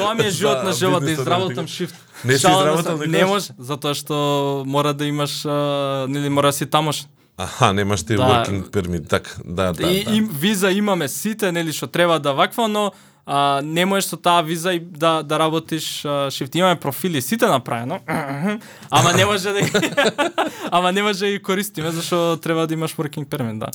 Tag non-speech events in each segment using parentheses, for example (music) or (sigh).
тоа ми е (laughs) живот на живот да изработам шифт. Не си изработал Не никогаш? може, затоа што мора да имаш нели мора да си тамош. Аха, немаш ти Да. working permit, така, да, да, и, да. и виза имаме сите, нели што треба да ваква, но а, не можеш со таа виза и да да работиш а, шифт. Имаме профили сите направено. (clears throat) Ама не може да (laughs) Ама не може да ги користиме зашто треба да имаш working permit, да.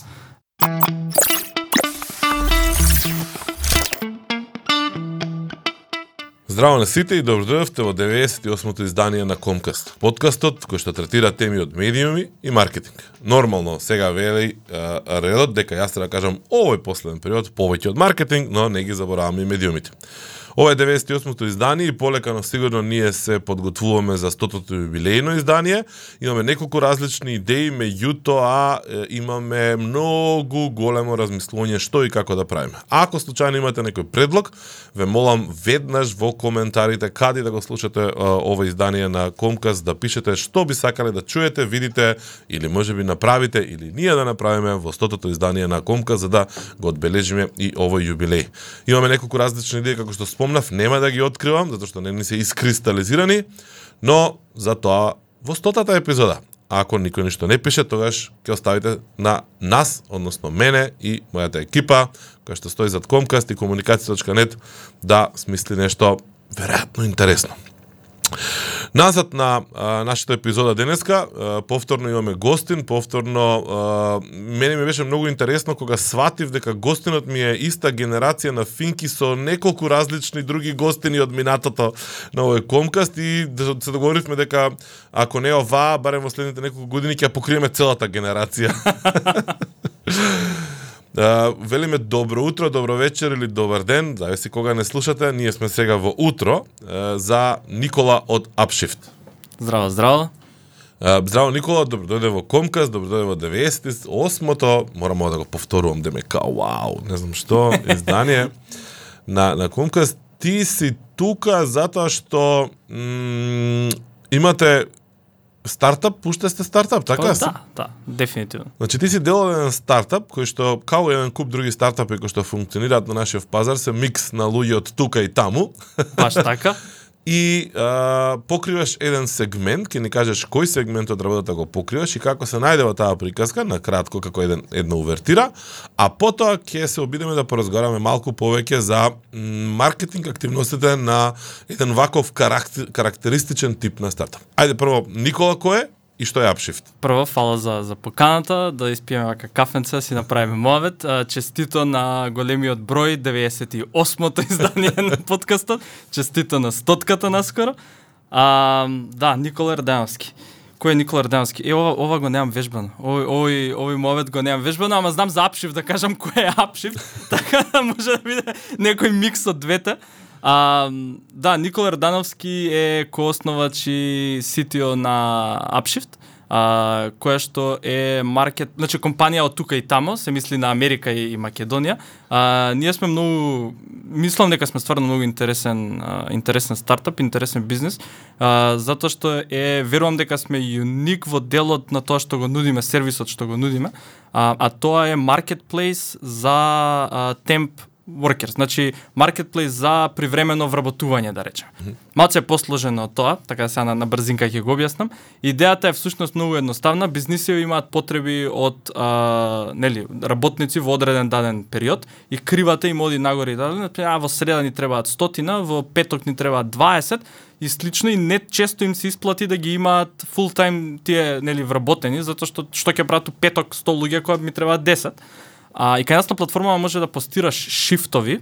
Здраво на сите и добро дојдовте во 98-то издание на Комкаст. Подкастот кој што третира теми од медиуми и маркетинг. Нормално, сега вели редот дека јас треба да кажам овој последен период повеќе од маркетинг, но не ги забораваме и медиумите. Ова е 98-то издание и полекано сигурно ние се подготвуваме за 100-тото јубилејно издание. Имаме неколку различни идеи, меѓутоа имаме многу големо размислување што и како да правиме. Ако случајно имате некој предлог, ве молам веднаш во коментарите каде да го слушате ова издание на Комкас да пишете што би сакале да чуете, видите или можеби направите или ние да направиме во 100-тото издание на Комкас за да го одбележиме и овој јубилеј. Имаме неколку различни идеи како што спомнав, нема да ги откривам затоа што не ни се искристализирани, но за тоа во стотата епизода ако никој ништо не пише, тогаш ќе оставите на нас, односно мене и мојата екипа, која што стои зад Комкаст и комуникација.нет, да смисли нешто веројатно интересно. Назад на а, нашата епизода денеска, а, повторно имаме гостин, повторно а, мене ми беше многу интересно кога сватив дека гостинот ми е иста генерација на Финки со неколку различни други гостини од минатото на овој комкаст и да се договоривме дека ако не ова, барем во следните неколку години ќе покриеме целата генерација. (laughs) А, велиме добро утро, добро вечер или добар ден, зависи кога не слушате. Ние сме сега во утро а, за Никола од Upshift. Здраво, здраво. А, Здраво Никола, добро дојде во Комкас, добро дојде во 98-то, морам да го повторувам, да ме као, вау, не знам што, (laughs) издание на, на Комкас. Ти си тука затоа што м, имате стартап, пуште сте стартап, така? да, да, дефинитивно. Значи ти си дел од еден стартап кој што као еден куп други стартапи кои што функционираат на нашиот пазар се микс на луѓе од тука и таму Баш така. (laughs) и а, покриваш еден сегмент, ќе ни кажеш кој сегмент од работата го покриваш и како се најде во таа приказка, на кратко како еден една увертира, а потоа ќе се обидеме да поразговараме малку повеќе за маркетинг активностите на еден ваков карактер, карактеристичен тип на стартап. Ајде прво Никола кој е и што е Upshift? Прво, фала за, за поканата, да испиеме вака кафенца, си направиме мовет. А, Честито на големиот број, 98-то издание (laughs) на подкастот. Честито на стотката наскоро. А, да, Никола Ердановски. Кој е Никола Ердановски? Е, ова, ова го немам вежбано. Овој, овој, овој мовет го немам вежбано, ама знам за Апшиф, да кажам кој е Апшиф, (laughs) така да може да биде некој микс од двете. А, да, Никола Рдановски е коосновач и CTO на Upshift, а, која што е маркет, значи компанија од тука и тамо, се мисли на Америка и, и Македонија. А, ние сме многу, мислам дека сме стварно многу интересен, а, интересен стартап, интересен бизнес, а, затоа што е, верувам дека сме юник во делот на тоа што го нудиме, сервисот што го нудиме, а, а тоа е marketplace за а, темп workers, значи marketplace за привремено вработување, да речеме. Малце е посложено од тоа, така сега на, на брзинка ќе го објаснам. Идејата е всушност многу едноставна. Бизниси имаат потреби од а, нели, работници во одреден даден период и кривата им оди нагоре и даден. А во среда ни требаат стотина, во петок ни требаат 20 и слично и не често им се исплати да ги имаат full time тие нели вработени затоа што што ќе прават петок 100 луѓе кога ми требаат 10. А, и кај нас на платформа може да постираш шифтови,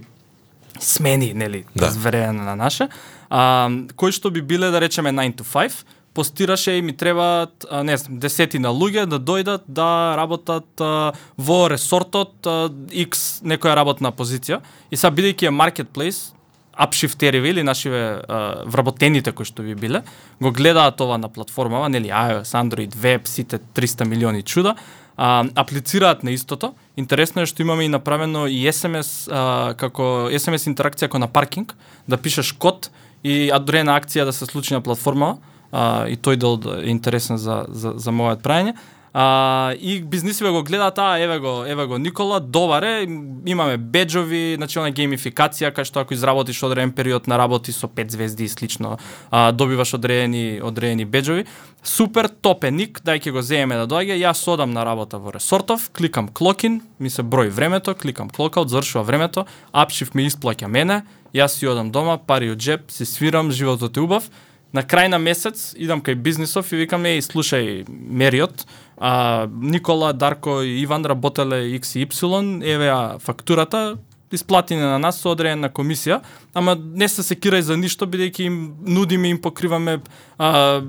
смени, нели, Да. зверено на наше, а, кои што би биле, да речеме, 9 to 5, постираше и ми требаат, не знам, десетина луѓе да дојдат да работат а, во ресортот а, X некоја работна позиција. И сега бидејќи е marketplace, апшифтериви или нашиве а, вработените кои што би биле, го гледаат ова на платформава, нели iOS, Android, Web, сите 300 милиони чуда, а, аплицираат на истото. Интересно е што имаме и направено и SMS а, како SMS интеракција како на паркинг, да пишеш код и адрена акција да се случи на платформа а, и тој да дел е интересен за, за, за мојот прајање. А, и бизнисиве го гледа а еве го, еве го Никола, добар е, имаме беджови, значи она геймификација кај што ако изработиш одреден период на работи со 5 звезди и слично, а, добиваш одредени одредени беджови. Супер, топ ник, дај ќе го земеме да доаѓа, јас одам на работа во Ресортов, кликам клокин, ми се брои времето, кликам клокаут, завршува времето, апшиф ми исплаќа мене, јас си одам дома, пари од джеб, си свирам, животот е убав, на крај на месец идам кај бизнисов и викам еј слушај Мериот, а, Никола, Дарко и Иван работеле X и Y, еве ја фактурата, исплатени на нас со одредена комисија, ама не се секирај за ништо бидејќи им нудиме им покриваме а,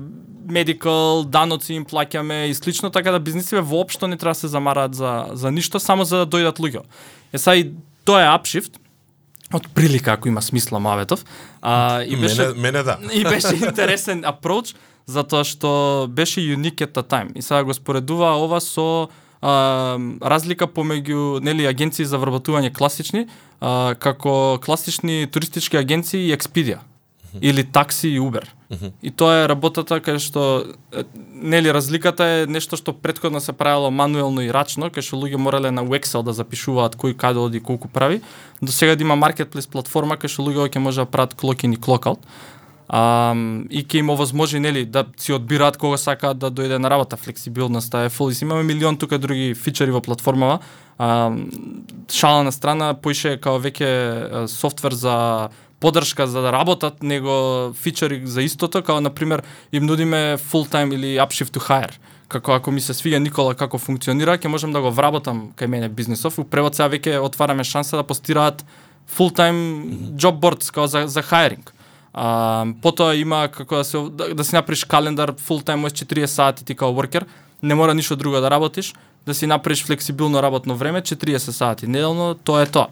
медикал, даноци им плаќаме и слично, така да бизнисиве воопшто не треба да се замараат за за ништо само за да дојдат луѓе. Е са и тоа е апшифт, од прилика ако има смисла Маветов. А, и беше Мене, мене да. (laughs) и беше интересен approach затоа што беше unique at the time. И сега го споредува ова со а, разлика помеѓу нели агенции за вработување класични, а, како класични туристички агенции и Expedia или такси и Uber. И тоа е работата кај што нели разликата е нешто што претходно се правело мануелно и рачно, кај што луѓе морале на Excel да запишуваат кој каде оди колку прави. До сега да има маркетплейс платформа кај што луѓе ќе може да прават клокин и клокаут. А, и ќе им овозможи нели да си одбираат кога сакаат да дојде на работа, флексибилноста е фул. Имаме милион тука други фичери во платформава. А, шала на страна, поише као веќе софтвер за поддршка за да работат, него фичери за истото, као на пример им нудиме full time или upshift to hire. Како ако ми се свиѓа Никола како функционира, ќе можам да го вработам кај мене бизнисов. У превод сега веќе отвараме шанса да постираат full time job boards као за за hiring. А, потоа има како да се да, да си направиш календар full time 40 сати ти као worker, не мора ништо друго да работиш, да си направиш флексибилно работно време, 40 сати неделно, тоа е тоа.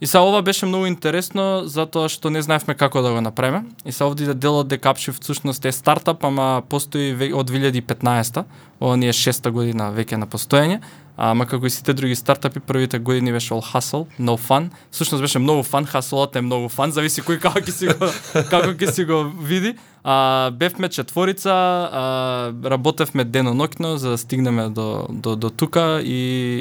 И са ова беше многу интересно затоа што не знаевме како да го направиме. И са овде делот дека Upshift всушност е стартап, ама постои од 2015-та. Ова ни е шеста година веќе на постоење. Ама како и сите други стартапи, првите години беше all hustle, no fun. Всушност беше многу фан, хасолот е многу фан, зависи кој како ќе си го (laughs) како ќе си го види. А, бевме четворица, а, работевме дено-ноќно за да стигнеме до, до, до тука и,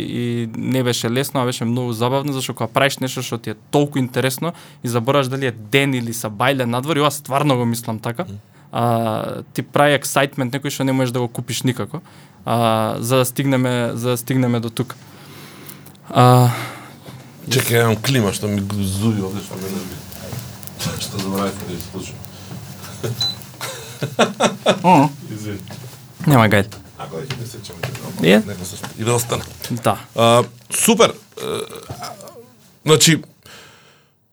и не беше лесно, а беше многу забавно, зашто кога правиш нешто што ти е толку интересно и забораваш дали е ден или са бајле надвор, и ова стварно го мислам така, а, ти прави ексайтмент некој што не можеш да го купиш никако, а, за да стигнеме, за да стигнеме до тука. А, Чекај, имам клима што ми зуи овде што ме нерви. Што забравив да исклучам. Извини. нема гајд. Ако ќе не сеќам. Е? Нека се и да остане. Да. А, супер. Е, Значи,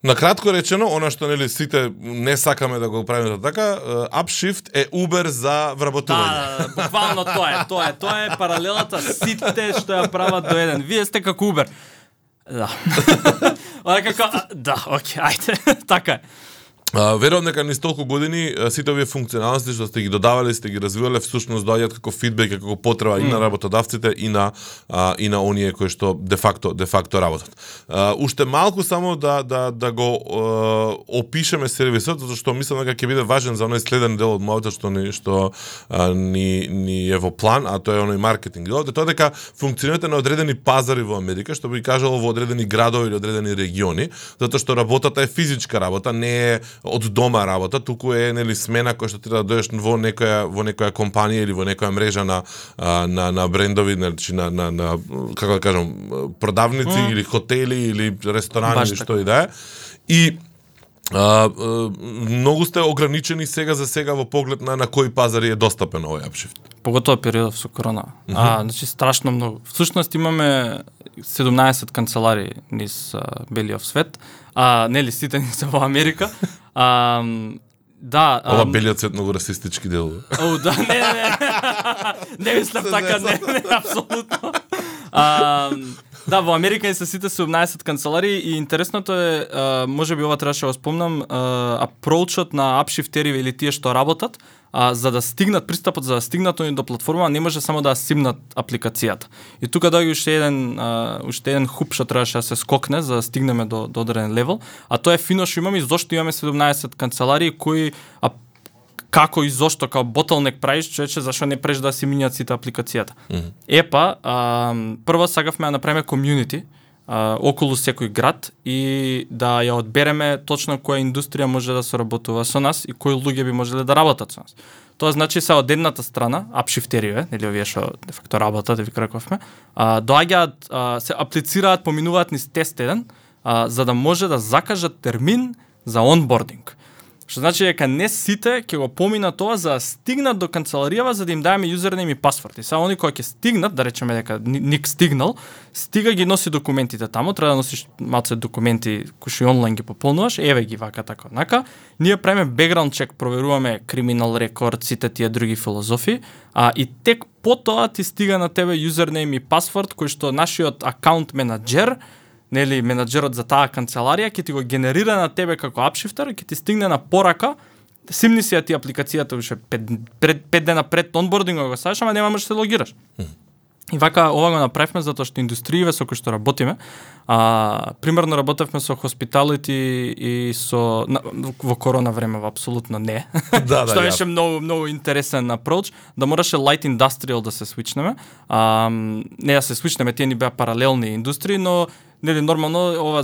На кратко речено, она што нели сите не сакаме да го правиме така, Upshift е Uber за вработување. Да, да, буквално тоа е, тоа е, тоа е паралелата сите што ја прават до еден. Вие сте како Uber. Да. (laughs) Ова е како да, оке, ајде. (laughs) така е. Верувам дека низ толку години сите овие функционалности што сте ги додавале, сте ги развивале, всушност доаѓаат како фидбек, како потреба и на работодавците и на а, и на оние кои што де факто де факто работат. А, уште малку само да да да го а, опишеме сервисот затоа што мислам дека ќе биде важен за оној следен дел од моето што ни што а, ни ни е во план, а тоа е оној маркетинг е тоа дека функционирате на одредени пазари во Америка, што би кажало во одредени градови или одредени региони, затоа што работата е физичка работа, не е од дома работа, туку е нели смена која што треба да дојдеш во некоја во некоја компанија или во некоја мрежа на а, на на брендови, значи на на на како да кажам, продавници mm. или хотели или ресторани Баш или така. што и да е. И А, а, многу сте ограничени сега за сега во поглед на на кои пазари е достапен овој апшифт. Поготово периодов со корона. Mm -hmm. А, значи страшно многу. Всушност имаме 17 канцелари низ а, белиот свет. А нели сите ни се во Америка. А, да, а, Ова белиот цвет многу расистички делува. О, да, не, не. не мислам така, не, не, апсолутно. А, да, во Америка и се сите 17 канцелари и интересното е, а, може би ова требаше да спомнам, а, апроучот на апшифтериве или тие што работат, а, за да стигнат пристапот, за да стигнат они до платформа, не може само да симнат апликацијата. И тука доаѓа уште еден а, уште еден хуп што требаше да се скокне за да стигнеме до до одреден левел, а тоа е фино што имаме и зошто имаме 17 канцеларии кои а, како и зошто као bottleneck правиш, човече, зашо не преш да си минјат сите апликацијата. Mm -hmm. Епа, а, прво сакавме да направиме комјунити, а, околу секој град и да ја одбереме точно која индустрија може да соработува со нас и кои луѓе би можеле да работат со нас. Тоа значи се од едната страна, апшифтериве, нели овие што де факто работат, да ви краковме, а, доаѓаат, а, се аплицираат, поминуваат низ тест еден, а, за да може да закажат термин за онбординг. Што значи дека не сите ќе го помина тоа за да стигнат до канцеларијава за да им даваме юзернейм и пасворд. И само они кои ќе стигнат, да речеме дека ник стигнал, стига ги носи документите таму, треба да носиш малце документи кои што онлайн ги пополнуваш, еве ги вака така нака. Ние правиме бекграунд чек, проверуваме криминал рекорд, сите тие други филозофи, а и тек по тоа ти стига на тебе юзернейм и пасворд кој што нашиот акаунт менаџер нели менаџерот за таа канцеларија ќе ти го генерира на тебе како апшифтер, ќе ти стигне на порака симни си ја ти апликацијата уште пет, пред, пет дена пред онбордингот го саш, ама нема можеш да се логираш. И вака ова го направивме затоа што индустрииве со кои што работиме, а примерно работевме со hospitality и со на, во корона време апсолутно не. (laughs) Да, да, што беше многу многу интересен approach, да мораше light industrial да се свичнеме. А, не да се свичнеме, тие ни беа паралелни индустрии, но нели нормално ова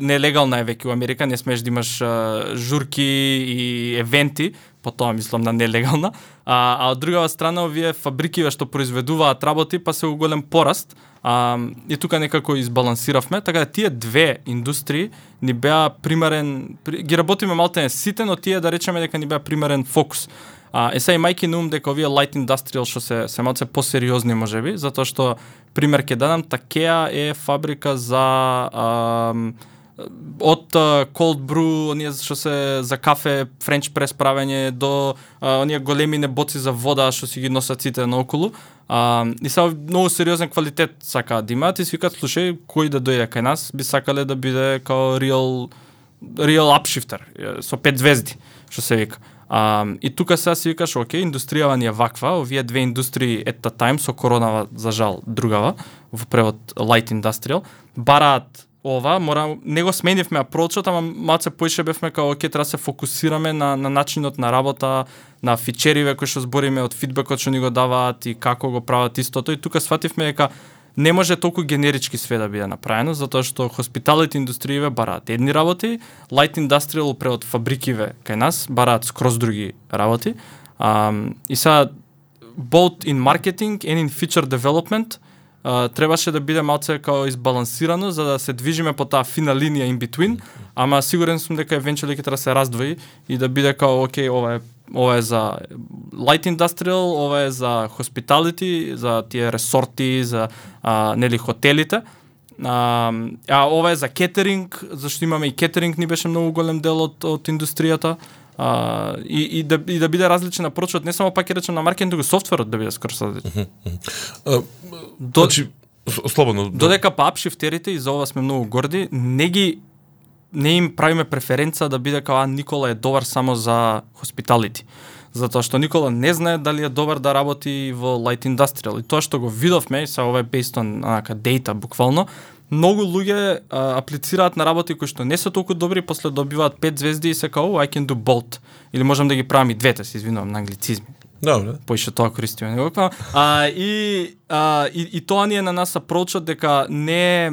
нелегална е веќе во Америка, не смееш да имаш а, журки и евенти, по тоа мислам на нелегална, а, а од другава страна овие фабрики што произведуваат работи па се у голем пораст, а, и тука некако избалансиравме, така да тие две индустрии ни беа примерен, ги работиме малте сите, но тие да речеме дека ни беа примерен фокус. А, е сега мајки на ум дека овие light industrial што се се малце посериозни можеби, затоа што пример ќе дадам, Такеа е фабрика за а, од cold brew, оние што се за кафе, френч прес правење до а, оние големи небоци за вода што си ги носат сите наоколу. А, и са многу сериозен квалитет сака. да имаат и свикат слушај кој да дојде кај нас би сакале да биде као real real upshifter со пет звезди што се вика. А, и тука сега си викаш, оке, индустријава ни е ваква, овие две индустрии at the time, со коронава, за жал, другава, во превод light industrial, бараат ова, мора, не го сменивме апрочот, ама малце поише бевме као, оке, треба се фокусираме на, на начинот на работа, на фичериве кои што збориме од фидбекот што ни го даваат и како го прават истото. И тука свативме дека не може толку генерички све да биде направено, затоа што хоспиталите индустрииве бараат едни работи, light industrial пред фабрикиве кај нас бараат скроз други работи. Um, и сега both in marketing and in feature development uh, требаше да биде малце као избалансирано за да се движиме по таа фина линија in between, ама сигурен сум дека eventually ќе треба да се раздвои и да биде као окей, ова е ова е за light industrial, ова е за hospitality, за тие ресорти, за а, нели хотелите. А, а ова е за кетеринг, зашто имаме и кетеринг ни беше многу голем дел од, од индустријата. А, и, и, да, и да биде различен напрочот, не само пак ќе речем на маркетинг, туку софтверот да биде скоро различен. До, значи, слободно. Додека па апшифтерите, и за ова сме многу горди, не ги не им правиме преференца да биде као Никола е добар само за hospitality. Затоа што Никола не знае дали е добар да работи во light industrial. И тоа што го видовме, са ова е based on data буквално, многу луѓе а, аплицираат на работи кои што не се толку добри, после добиваат пет звезди и се као I can do both. Или можам да ги правам и двете, се извинувам на англицизми. Добре. Поише тоа користиме него. А, и, а, и, и тоа ни е на нас апрочот дека не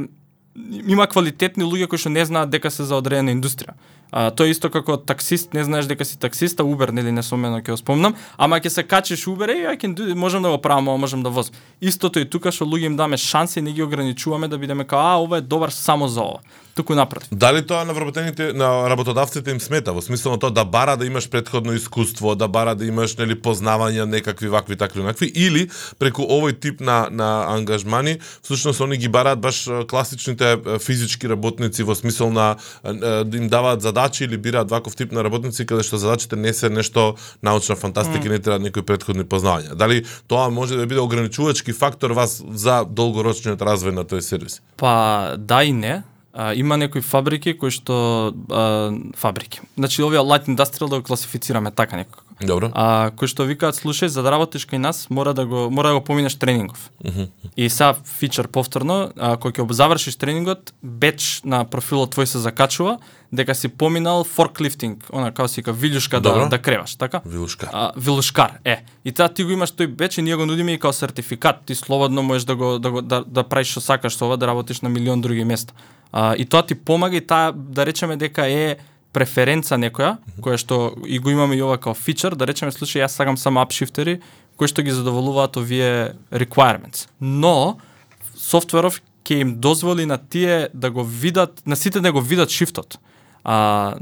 има квалитетни луѓе кои што не знаат дека се за одредена индустрија. А, тоа е исто како таксист, не знаеш дека си таксиста Uber, нели не сомено ќе го спомнам, ама ќе се качиш Uber, и I can do, можам да го правам, можам да возам. Истото и тука што луѓе им даме шанси, не ги ограничуваме да бидеме као, а ова е добар само за ова туку напротив. Дали тоа на вработените на работодавците им смета во смисло на тоа да бара да имаш предходно искуство, да бара да имаш нели познавања некакви вакви такви накви или преку овој тип на на ангажмани всушност они ги бараат баш класичните физички работници во смисол на да им даваат задачи или бираат ваков тип на работници каде што задачите не се нешто научна фантастика mm. не треба некои предходни познавања. Дали тоа може да биде ограничувачки фактор вас за долгорочниот развој на тој сервис? Па да и не А, има некои фабрики кои што а, фабрики. Значи овие light industrial да го класифицираме така некако. Добро. А кои што викаат слушај за да работиш кај нас мора да го мора да го поминеш тренингов. И сега фичер повторно, а, кој ќе завршиш тренингот, беч на профилот твој се закачува дека си поминал форклифтинг, она како си ка вилјушка да, Добро. да креваш, така? Вилушка. А, вилушкар, е. И таа ти го имаш тој беч и ние го нудиме и као сертификат. Ти слободно можеш да го да, го, да, да правиш што сакаш со ова, да работиш на милион други места. А, и тоа ти помага и таа да речеме дека е преференца некоја, која што и го имаме и ова као фичер, да речеме слушај јас сакам само апшифтери кои што ги задоволуваат овие requirements. Но софтверов ќе им дозволи на тие да го видат, на сите да го видат шифтот. А,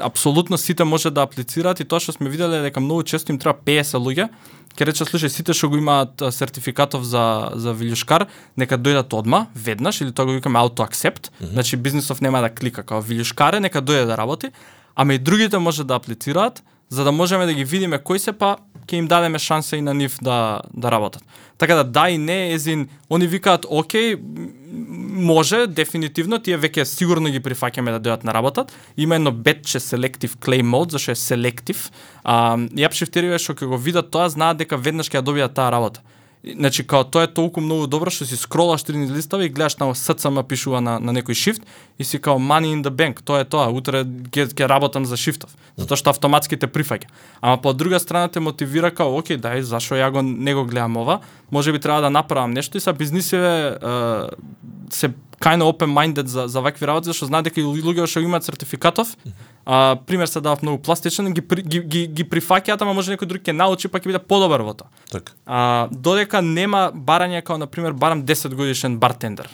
апсолутно сите може да аплицираат и тоа што сме виделе е дека многу често им треба 50 луѓе, ќе рече слушај сите што го имаат сертификатов за за вилјушкар, нека дојдат одма, веднаш или тоа го викаме auto accept, значи бизнисов нема да клика као вилјушкаре, нека дојде да работи, ама и другите може да аплицираат за да можеме да ги видиме кои се па ќе им дадеме шанса и на нив да да работат. Така да да и не езин они викаат окей може дефинитивно тие веќе сигурно ги прифаќаме да дојдат на работат. Има едно бетче selective claim mode зашто е селектив. А и што ќе го видат тоа знаат дека веднаш ќе ја добијат таа работа. Значи, као тоа е толку многу добро што си скролаш три листови и гледаш на СЦМ пишува на, на некој шифт и си као money in the bank, тоа е тоа, утре ќе ќе работам за шифтов, затоа што автоматски те прифаќа. Ама по друга страна те мотивира као, окей, дај, зашо ја го не го гледам ова, може би треба да направам нешто и са бизнисиве се kind of open minded за за вакви работи зашто знаат дека и луѓе што имаат сертификатов а, пример се дава многу пластичен, ги, ги, ги, ги прифаќаат, ама може некој друг ќе научи, па ќе биде подобар во тоа. Така. А, додека нема барање како на пример барам 10 годишен бартендер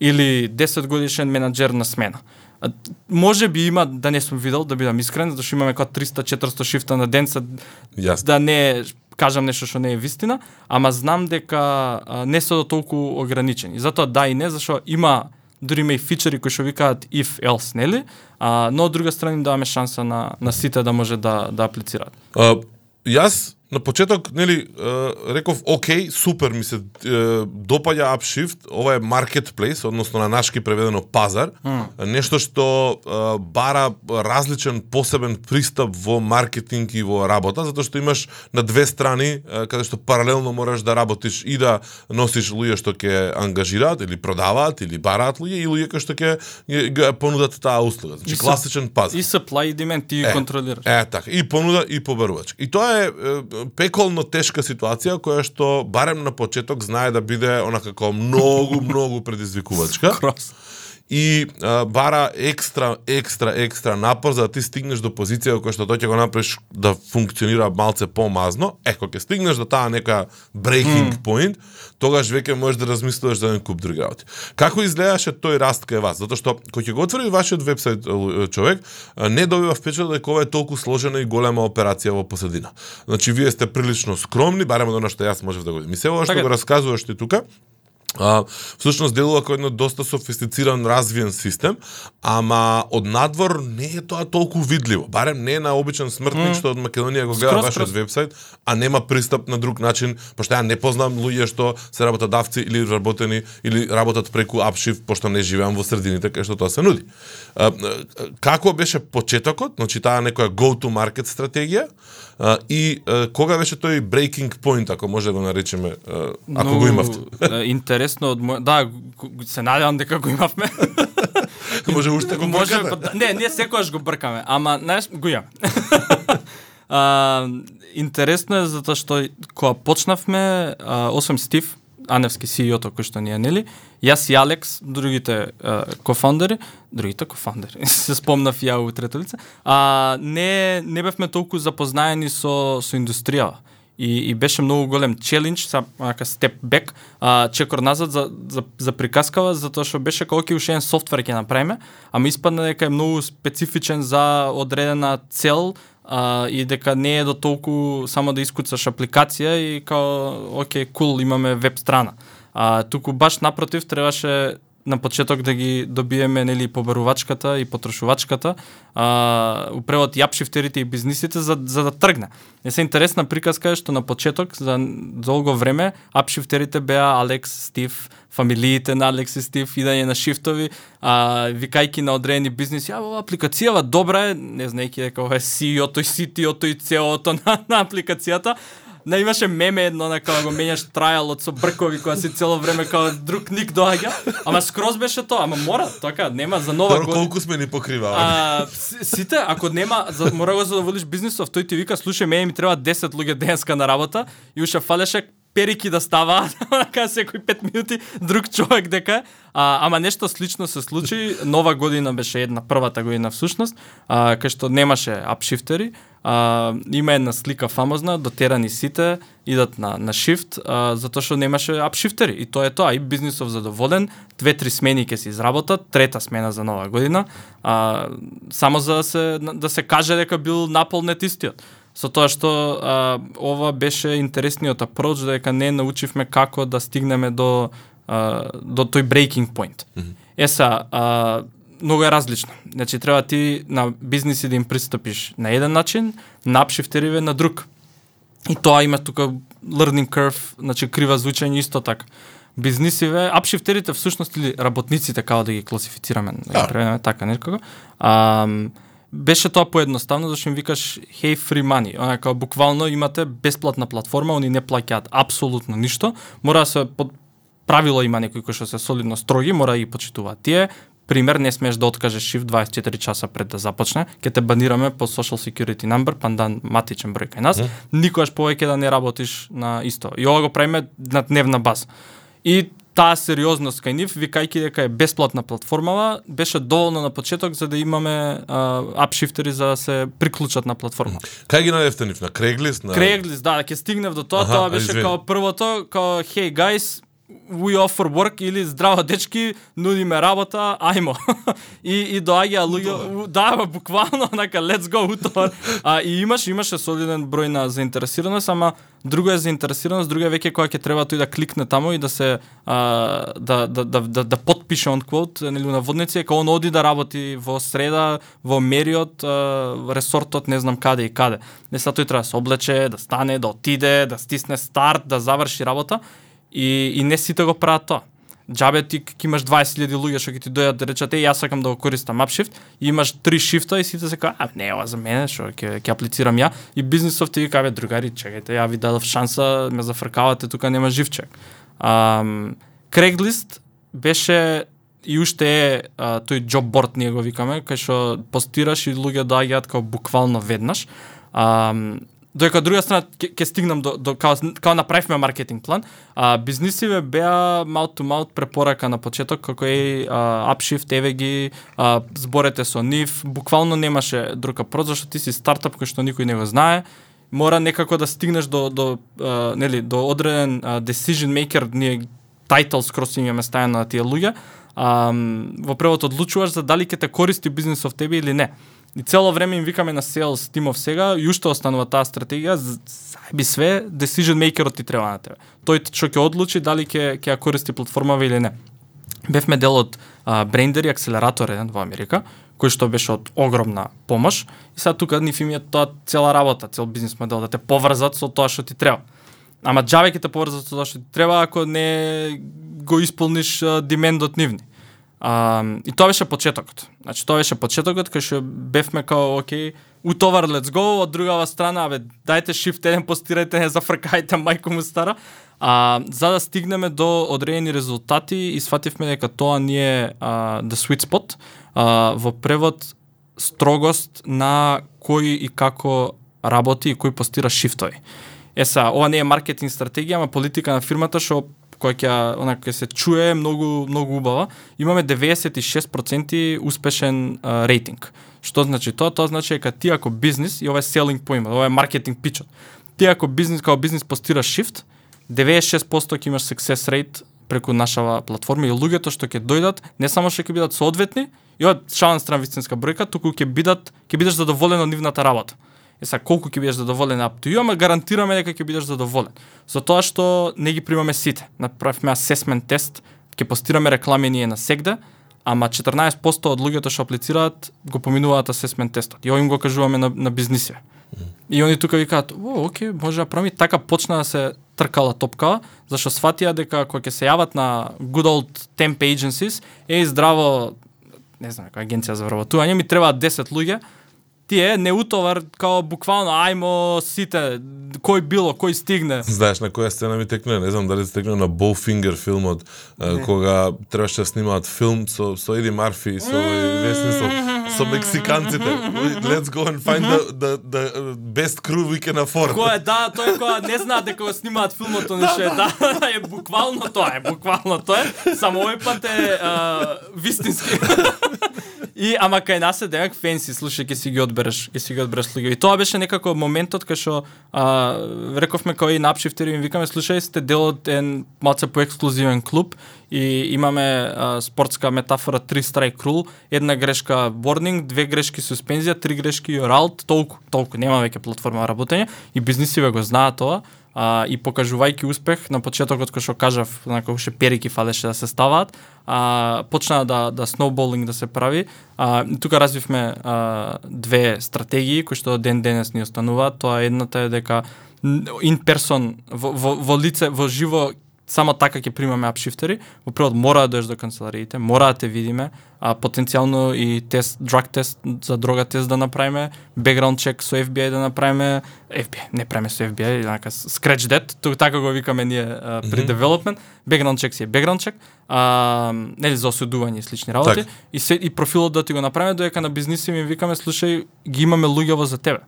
или 10 годишен менаџер на смена. А, може би има да не сум видел, да бидам искрен, затоа што имаме како 300-400 шифта на ден, Јасно. да не кажам нешто што не е вистина, ама знам дека а, не се до толку ограничени. Затоа да и не, зашто има дури има и фичери кои што викаат if else, нели? А, но од друга страна им даваме шанса на на сите да може да да аплицираат. А, јас на почеток, нели, е, реков, окей, супер ми се е, допаѓа Upshift, ова е marketplace, односно на нашки преведено пазар, нешто што е, бара различен посебен пристап во маркетинг и во работа, затоа што имаш на две страни е, каде што паралелно можеш да работиш и да носиш луѓе што ќе ангажираат или продаваат или бараат луѓе и луѓе кои што ќе понудат таа услуга. Значи класичен пазар. И supply и demand ти ги контролираш. Е, така, и понуда и побарувач. И тоа е, е пеколно тешка ситуација која што барем на почеток знае да биде онака како многу многу предизвикувачка Крос и а, бара екстра екстра екстра напор за да ти стигнеш до позиција која што тој ќе го направиш да функционира малце помазно. Е, кога ќе стигнеш до таа нека breaking mm. point, тогаш веќе можеш да размислуваш за еден куп други работи. Како изгледаше тој раст кај вас? Затоа што кога ќе го отвори вашиот вебсайт човек, не добива впечаток дека ова е толку сложена и голема операција во посредина. Значи вие сте прилично скромни, барем од она што јас можев да го видам. И се ова што Така. го раскажуваш ти тука, А, всушност делува како едно доста софистициран развиен систем, ама од надвор не е тоа толку видливо. Барем не е на обичен смртник што од Македонија го гледа вашиот вебсайт, а нема пристап на друг начин, пошто ја не познам луѓе што се работодавци или вработени или работат преку Upshift, пошто не живеам во средините кај што тоа се нуди. А, како беше почетокот, значи таа некоја go to market стратегија, а, и а, кога беше тој breaking point, ако може да го наречеме, а, ако го имавте? интересно од мој... Да, се надевам дека го имавме. (laughs) Може уште го Може, може, па не, не секогаш го бркаме, ама знаеш, го имаме. (laughs) а, интересно е затоа што кога почнавме, а, освен Стив, Аневски CEO-то кој што ни е, нели? Јас и Алекс, другите а, кофаундери, другите кофаундери, (laughs) се спомнав ја у трето лице, а, не, не бевме толку запознаени со, со индустријава. И, и беше многу голем челендж, са ака степ бек, а, чекор назад за, за, за приказкава, затоа што беше како ќе уште софтвер ќе направиме, ама испадна дека е многу специфичен за одредена цел а, и дека не е до толку само да искуцаш апликација и као, окей, кул, имаме веб страна. А, туку баш напротив требаше на почеток да ги добиеме нели побарувачката и потрошувачката, а, у превод јапшифтерите и бизнисите за, за да тргне. Не се интересна приказка е што на почеток за долго време апшифтерите беа Алекс, Стив, фамилиите на Алекс и Стив, идање на шифтови, а, викајки на одредени бизниси, а апликацијава добра е, не знаеки дека ова е CEO-то и CTO-то и CEO-то на, на апликацијата, Не имаше меме едно на кога го менјаш трајалот со бркови која си цело време кога друг ник доаѓа. Ама скроз беше тоа, ама мора, така, нема за нова година. колку сме ни покривали. А, сите, ако нема, за, мора го задоволиш бизнисов, тој ти вика, слушај, мене ми треба 10 луѓе денска на работа и уште фалеше перики да става, така секој 5 минути друг човек дека. А, ама нешто слично се случи, нова година беше една првата година всушност, а, кај што немаше апшифтери, а, има една слика фамозна, дотерани сите, идат на, на шифт, а, затоа што немаше апшифтери. И тоа е тоа, и бизнисов задоволен, две-три смени ќе се изработат, трета смена за нова година, а, само за да се, да се каже дека бил наполнет истиот со тоа што а, ова беше интересниот апроч дека не научивме како да стигнеме до а, до тој breaking point. Mm -hmm. Еса, а, многу е различно. Значи треба ти на бизниси да им пристапиш на еден начин, на апшифтериве на друг. И тоа има тука learning curve, значи крива звучење исто така. Бизнисиве, апшифтерите всушност или работниците како да ги класифицираме, да ги преведеме така некако. А, беше тоа поедноставно зашто им викаш hey free money, онака буквално имате бесплатна платформа, они не плаќаат апсолутно ништо, мора да се под правило има некои кои што се солидно строги, мора да ги почитуваат тие. Пример, не смееш да откажеш шифт 24 часа пред да започне, ќе те банираме по social security number, пандан матичен број кај нас. Mm. Никогаш повеќе да не работиш на исто. И ова го правиме на дневна база. И таа сериозност кај нив, викајќи дека е бесплатна платформава, беше доволно на почеток за да имаме апшифтери за да се приклучат на платформа. Кај ги најдевте нив? На Craigslist? На... Craigslist, да, ќе стигнев до тоа, тоа беше као првото, као hey guys, we offer work или здраво дечки, нудиме работа, ајмо. (laughs) и и доаѓа луѓе, да, буквално онака let's go утор. А и имаш имаше солиден број на заинтересираност, ама друго е заинтересираност, друго е веќе кога ќе треба тој да кликне таму и да се а, да, да, да, да, да подпише он квот, нели на водници, кога он оди да работи во среда, во Мериот, а, ресортот, не знам каде и каде. Не са тој треба да се облече, да стане, да отиде, да стисне старт, да заврши работа И, и не сите го прават тоа. Джабе ти ќе имаш 20.000 луѓе што ќе ти дојдат да речат, е, јас сакам да го користам апшифт, и имаш три шифта и сите се кажа, а не, ова за мене, што ќе ќе аплицирам ја. И бизнисов ти вика, другари, чекајте, ја ви дадов шанса, ме зафркавате, тука нема живчек. Um, Craigslist беше и уште е а, тој job board ние го викаме, кај што постираш и луѓе доаѓаат како буквално веднаш. Um, Додека друга страна ќе стигнам до, до као, као направивме маркетинг план, а бизнисиве беа mouth to mouth препорака на почеток како е а, Upshift, еве ги, а, зборете со нив, буквално немаше друг апроч зашто ти си стартап кој што никој не го знае, мора некако да стигнеш до до а, нели до одреден а, decision maker, ние title скрос имаме стајано на тие луѓе, а, во првото одлучуваш за дали ќе те користи бизнисов тебе или не. И цело време им викаме на sales тимов сега, и уште останува таа стратегија, би све, decision makerот ти треба на тебе. Тој што ќе одлучи дали ќе ќе ја користи платформава или не. Бевме дел од Брендер и акселератор еден во Америка, кој што беше од огромна помош. И сега тука нив им е тоа цела работа, цел бизнес модел, да те поврзат со тоа што ти треба. Ама џаве ќе те поврзат со тоа што ти треба ако не го исполниш демендот нивни. А, и тоа беше почетокот. Значи тоа беше почетокот кај што бевме као окей, утовар let's go, од другава страна, абе дајте shift 1, постирајте, не зафркајте мајко му стара. А, за да стигнеме до одредени резултати и сфативме дека тоа ни е а, the sweet spot, а, во превод строгост на кој и како работи и кој постира шифтови. Е са, ова не е маркетинг стратегија, ама политика на фирмата што која ќе онака се чуе многу многу убава, имаме 96% успешен а, рейтинг. Што значи тоа? Тоа значи дека ти ако бизнис и ова е selling point, ова е маркетинг пичот. Ти ако бизнис како бизнис постираш shift, 96% ќе имаш success rate преку нашава платформа и луѓето што ќе дојдат не само што ќе бидат соодветни, и од шален стран вистинска бројка, туку ќе бидат ќе бидеш задоволен од нивната работа. Е са колку ќе бидеш задоволен up to you, ама гарантираме дека ќе бидеш задоволен. За тоа што не ги примаме сите. Направивме асесмент тест ќе постираме реклами ние на сегде, ама 14% од луѓето што аплицираат го поминуваат асесмент тестот. И овим го кажуваме на, на бизнисиве. И они тука викаат, о, оке може да правим. Така почна да се тркала топка, зашто сватија дека кога ќе се јават на good old temp agencies, е здраво, не знам, нека агенција за вработување, ми треба 10 луѓе, тие не утовар као буквално ајмо сите кој било, кој стигне. Знаеш на која сцена ми текне, не знам дали текне на Bowfinger филмот, не. кога требаше да снимаат филм со со Еди Марфи, со весни со мексиканците. Let's go and find the, the, the best crew we can afford. Кој е, да, тој кога не знаат дека го снимаат филмот, не ше, да, (laughs) е буквално тоа, е буквално тоа. Само овој пат е а, вистински. (laughs) И ама кај нас е демек фенси, слушај, ќе си ги одбереш, ќе си ги одбереш луѓе. И тоа беше некако моментот кај што а, рековме кој на апшифтери им викаме слушај сте дел од еден малце по ексклузивен клуб и имаме а, спортска метафора три страйк рул, една грешка warning, две грешки суспензија, три грешки юралт, толку, толку, нема веќе платформа работење. И бизнисиве го знаат тоа. А, и покажувајќи успех на почетокот кој што кажав, знака уште перики фалеше да се ставаат, а, почна да да сноуболинг да се прави. А, тука развивме а, две стратегии кои што ден денес ни остануваат. Тоа едната е дека in person во, во, во лице во живо само така ќе примаме апшифтери, во првот мора да дојдеш до канцелариите, мора да те видиме, а потенцијално и тест, drug тест за дрога тест да направиме, background check со FBI да направиме, FBI, не правиме со FBI, однака scratch that, тук така го викаме ние а, при mm -hmm. development, background check си е background check, а, нели за осудување и слични работи, так. и се и профилот да ти го направиме додека на бизниси ми викаме слушај, ги имаме луѓево за тебе.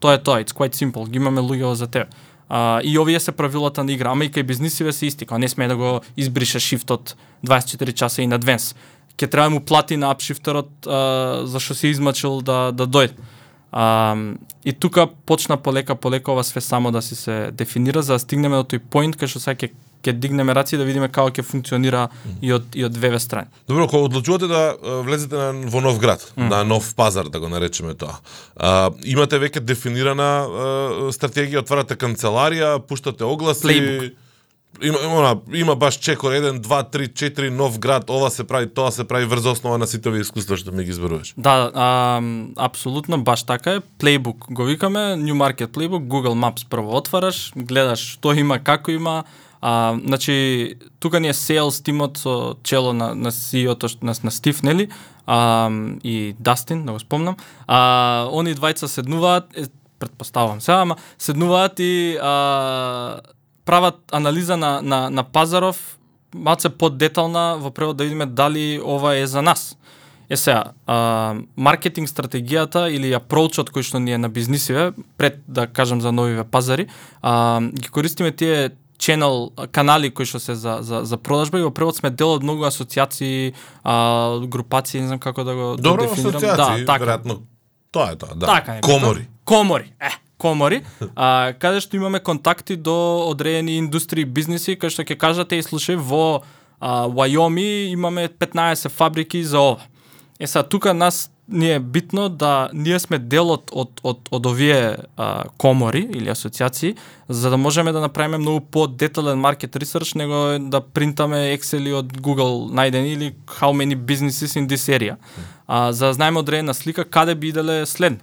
Тоа е тоа, it's quite simple, ги имаме луѓево за тебе. А, и овие се правилата на игра, ама и кај бизнисиве се исти, не смее да го избрише шифтот 24 часа и на двенс. Ке треба да му плати на апшифтерот зашто се измачил да да дојде. А, и тука почна полека полека ова све само да си се дефинира за да стигнеме до тој поинт кај што сега ќе ќе дигнеме раци да видиме како ќе функционира и од и од две страни. Добро, кога одлучувате да влезете на, во нов град, mm. на нов пазар да го наречеме тоа. А, имате веќе дефинирана а, стратегија, отварате канцеларија, пуштате огласи. Playbook. Има, има, има баш чекор 1, 2, 3, 4 нов град, ова се прави, тоа се прави врз основа на сите овие искуства што ми ги зборуваш. Да, а, апсолутно баш така е. Playbook го викаме, New Market Playbook, Google Maps прво отвараш, гледаш што има, како има, А, значи, тука ни е sales тимот со чело на, на CEO-то на, на Стив, нели? А, и Дастин, да го спомнам. А, они двајца седнуваат, е, предпоставувам се, ама седнуваат и а, прават анализа на, на, на пазаров малце подетална во превод да видиме дали ова е за нас. Е сега, а, маркетинг стратегијата или апроучот кој што ни е на бизнисиве, пред да кажам за новиве пазари, а, ги користиме тие channel канали кои што се за за за продажба и во превод сме дел од многу асоциации, а, групации, не знам како да го Добро, да дефинирам. асоциации, да, така. веројатно тоа е тоа, да. Така, не, Комори. Комори. Е, комори, а, каде што имаме контакти до одредени индустрии, бизниси, кај што ќе кажате и слушај во а, Вајоми имаме 15 фабрики за ова. Е са тука нас ни е битно да ние сме делот од, од, од, овие а, комори или асоциации, за да можеме да направиме многу по-детален маркет ресерч него да принтаме Excel од Google најдени или how many businesses in this area. А, за да знаеме одредена слика каде би иделе след.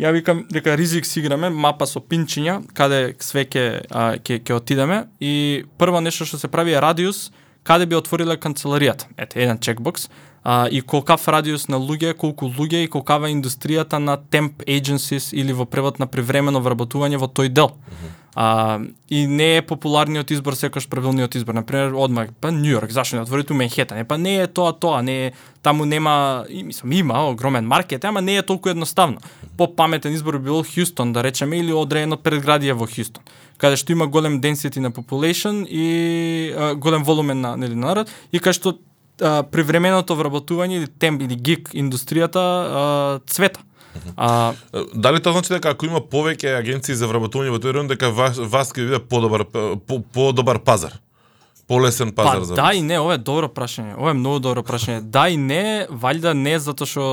Ја викам дека ризик си играме, мапа со пинчиња, каде све ке, а, ке, ке отидеме и прво нешто што се прави е радиус, каде би отворила канцеларијата. Ете, еден чекбокс а, и колкав радиус на луѓе, колку луѓе и колкава индустријата на temp agencies или во превод на привремено вработување во тој дел. Mm -hmm. А, и не е популарниот избор секој правилниот избор. Например, одмах, па Нью Йорк, зашто не отворите у Менхетен? Е, па не е тоа тоа, не е, таму нема, и, мислам, има огромен маркет, ама не е толку едноставно. По-паметен избор би бил Хјустон, да речеме, или одредено предградие во Хјустон, каде што има голем density на population и а, голем волумен на, нели, народ, и каде што а, привременото вработување или темп или гик индустријата а, цвета. А, Дали тоа значи дека ако има повеќе агенции за вработување во тој район дека вас, вас ќе биде подобар по, подобар пазар? полесен пазар па, за да и не, ова е добро прашање. Ова е многу добро прашање. да и не, валјда не затоа што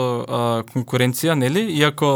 конкуренција, нели? Иако,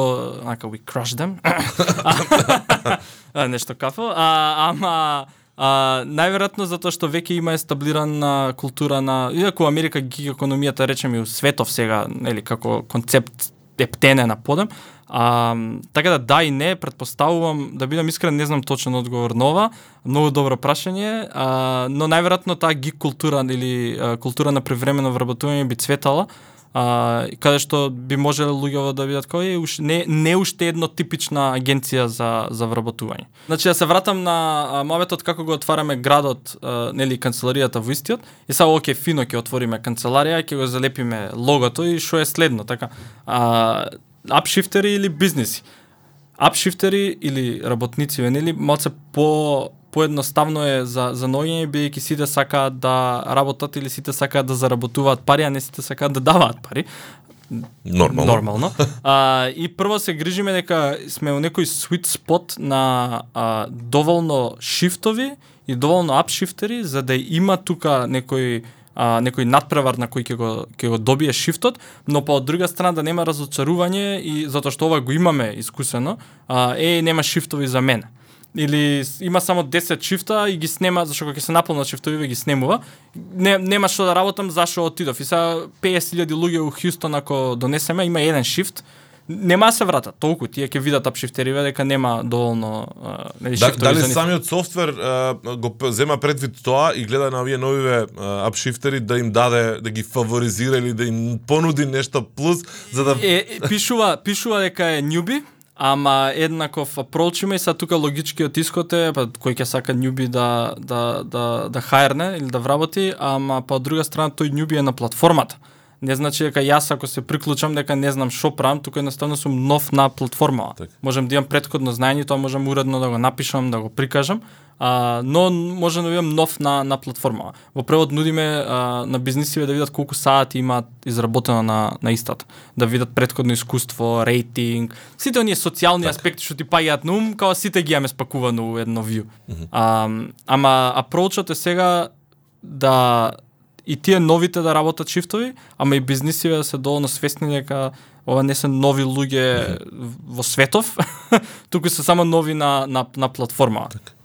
нака we crush them. (laughs) (laughs) нешто кафо, а, ама А, најверојатно затоа што веќе има естаблирана култура на иако Америка ги економијата речеме у светов сега, нели како концепт е птене на подем. А, така да да и не, предпоставувам, да бидам искрен, не знам точен одговор на ова, многу добро прашање, а, но најверојатно таа гик култура или а, култура на превремено вработување би цветала, а, каде што би можеле луѓето да видат кој е уш, не, не уште едно типична агенција за, за вработување. Значи, да се вратам на моветот како го отвараме градот, а, нели, канцеларијата во истиот, и сега, оке, фино ќе отвориме канцеларија, ќе го залепиме логото и што е следно, така. А, апшифтери или бизнеси. Апшифтери или работници, нели, малце по поедноставно е за за ноѓење бидејќи сите сакаат да работат или сите сакаат да заработуваат пари, а не сите сакаат да даваат пари. Нормално. Нормално. (laughs) А, и прво се грижиме дека сме во некој sweet spot на а, доволно шифтови и доволно апшифтери за да има тука некој а, некој надпревар на кој ќе го ќе го добие шифтот, но по од друга страна да нема разочарување и затоа што ова го имаме искусено, а, е нема шифтови за мене или има само 10 шифта и ги снема зашто кога ќе се наполнат шифтовиве ги снемува. Не нема што да работам зашо отидов. И сега 50.000 луѓе у Хјустон ако донесеме има еден шифт нема да се врата толку тие ќе видат апшифтериве дека нема доволно нели да, дали за самиот софтвер а, го зема предвид тоа и гледа на овие новиве апшифтери да им даде да ги фаворизира или да им понуди нешто плюс за да е, е, пишува пишува дека е нјуби ама еднаков approach има и са тука логичкиот исход е па кој ќе сака њуби да да да да хаерне или да вработи, ама па од друга страна тој њуби е на платформата. Не значи дека јас ако се приклучам дека не знам што правам, тука едноставно сум нов на платформа. Так. Можам да имам претходно знаење, тоа можам уредно да го напишам, да го прикажам, а, но може да бидам нов на, на платформа. Во превод нудиме а, на бизнисиве да видат колку сати имаат изработено на, на истата. Да видат предходно искуство, рейтинг, сите оние социјални так. аспекти што ти паѓаат на ум, као сите ги имаме спакувано у едно вју. Mm -hmm. а, ама апрочот е сега да и тие новите да работат шифтови, ама и бизнисиве да се доволно свесни дека ова не се нови луѓе во светов, (laughs) туку се само нови на, на, на платформа. Так.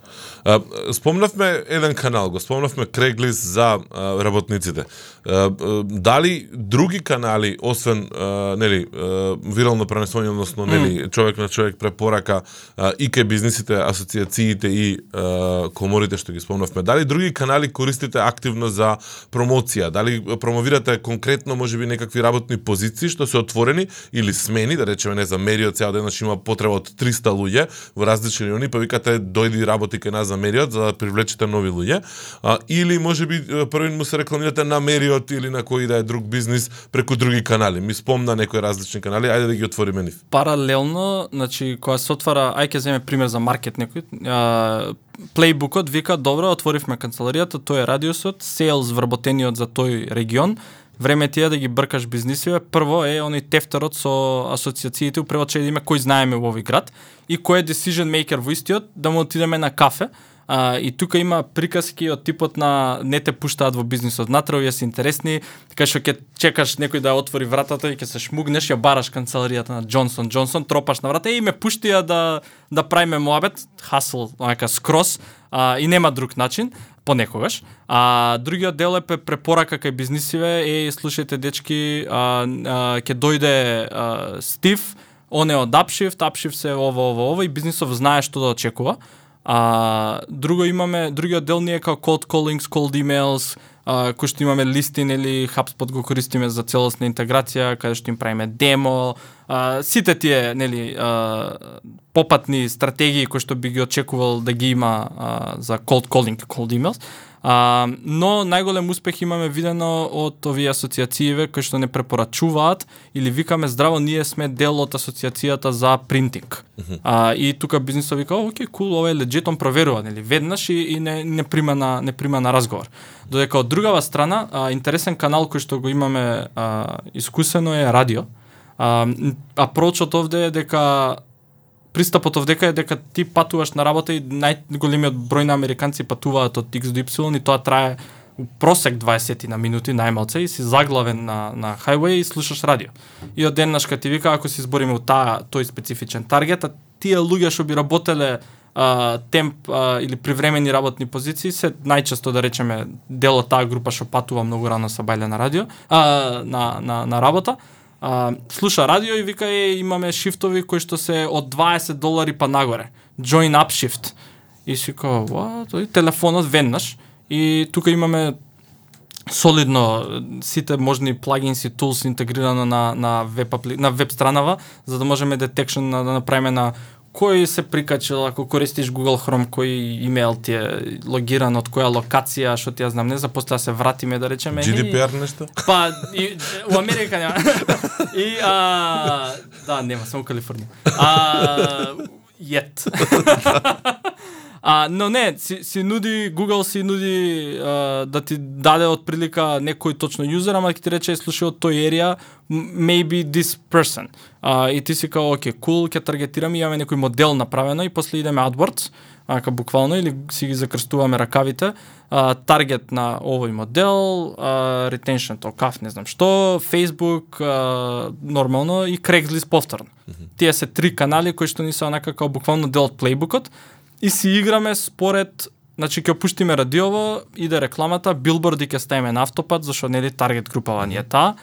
Спомнавме еден канал, го спомнавме Креглис за работниците. Дали други канали, освен нели, вирално пренесување, односно нели, човек на човек препорака и кај бизнисите, асоциациите и коморите што ги спомнавме, дали други канали користите активно за промоција? Дали промовирате конкретно можеби некакви работни позиции што се отворени или смени, да речеме не за Мериот цел денаш има потреба од 300 луѓе во различни райони, па викате дојди работи кај нас за Мериот за да привлечете нови луѓе, а, или можеби првин му се рекламирате на Мериот или на кој да е друг бизнис преку други канали. Ми спомна некои различни канали, ајде да ги отвориме нив. Паралелно, значи кога се отвара, ај ќе земе пример за маркет некој, а, Плейбукот вика, добро, отворивме канцеларијата, тој е радиусот, sales вработениот за тој регион, време ти е да ги бркаш бизнисиве. Прво е оној тефтерот со асоциациите, управо че да име кој знаеме во овој град и кој е decision maker во истиот, да му отидеме на кафе, А, и тука има приказки од типот на не те пуштаат во бизнисот натре, овие се интересни, така што ќе чекаш некој да отвори вратата и ќе се шмугнеш, ја бараш канцеларијата на Джонсон Джонсон, тропаш на врата. И ме пуштија да да правиме муабет, хасл, онака скрос, а, и нема друг начин понекогаш. А другиот дел е препорака кај бизнисиве е слушајте дечки, а, а, ќе дојде а, Стив, он е од Upshift, Upshift се ова, ова, ова и бизнисов знае што да очекува. А, друго имаме, другиот дел ние е како cold callings, cold emails, а, кој што имаме листин или HubSpot го користиме за целосна интеграција, каде што им правиме демо, а, сите тие нели а, попатни стратегии кои што би ги очекувал да ги има а, за cold calling, cold emails. А, но најголем успех имаме видено од овие асоциацииве кои што не препорачуваат или викаме здраво ние сме дел од асоциацијата за принтинг. Uh -huh. А, и тука бизнисот вика, оке, кул, ова е леджетон проверува, нели, веднаш и, и не, не прима на не прима на разговор. Додека од другава страна, а, интересен канал кој што го имаме а, искусено е радио. А, апрочот овде е дека пристапот овдека е дека ти патуваш на работа и најголемиот број на американци патуваат од X до Y и тоа трае просек 20 на минути најмалце и си заглавен на на хайвеј и слушаш радио. И од деннаш ти вика ако се избориме у таа тој специфичен таргет, а тие луѓе што би работеле а, темп а, или привремени работни позиции се најчесто да речеме дел од таа група што патува многу рано са бајле на радио, а, на, на, на работа. А, слуша радио и вика е имаме шифтови кои што се од 20 долари па нагоре. Join up shift. И си као, what? И телефонот веднаш. И тука имаме солидно сите можни плагинси и тулс интегрирано на на веб апли... на веб странава за да можеме детекшн да направиме на кој се прикачил ако користиш Google Chrome кој имейл ти е логиран од која локација, што ти ја знам, не за после да се вратиме да речеме. GDPR нешто? Па и у Америка нема. и а да, нема, само Калифорнија. А yet. А, но не, си, си нуди, Google си нуди а, да ти даде од прилика некој точно юзер, ама ќе ти рече слушај од тој ерија, maybe this person. А, и ти си као, окей, cool, ќе таргетираме, имаме некој модел направено и после идеме AdWords, ака буквално, или си ги закрстуваме ракавите, а, таргет на овој модел, а, retention to каф, не знам што, Facebook, а, нормално и Craigslist повторно. Mm -hmm. Тие се три канали кои што ни се онака као буквално дел од плейбукот, и си играме според Значи ќе пуштиме радиово, иде рекламата, билборди ќе ставиме на автопат, зашто нели таргет групава ни е таа.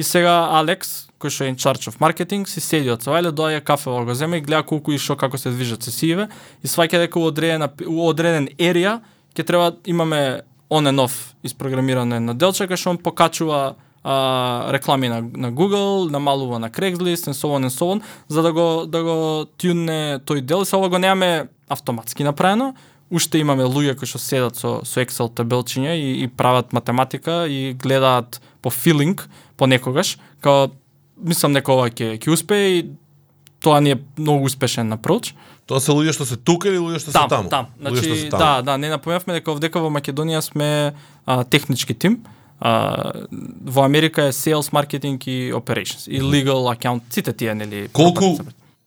И сега Алекс, кој што е in charge of marketing, си седи од Савајле, доаѓа кафе го земе и гледа колку и што како се движат сесиеве и сваќа дека у одредена у одреден ерија ќе треба имаме on and off испрограмирано на делче кај што он покачува а, реклами на, на Google, намалува на Craigslist, and so on and so on, за да го да го тюнне тој дел. Се ова го немаме автоматски направено. Уште имаме луѓе кои што седат со со Excel табелчиња и, и прават математика и гледаат по филинг понекогаш, као мислам дека ова ќе ќе успее и тоа ни е многу успешен напроч. Тоа се луѓе што се тука или луѓе што се таму? Там, значи, таму. да, да, не напомнавме дека овдека во Македонија сме а, технички тим. А, во Америка е sales, marketing и operations и legal account, сите тие нели. Колку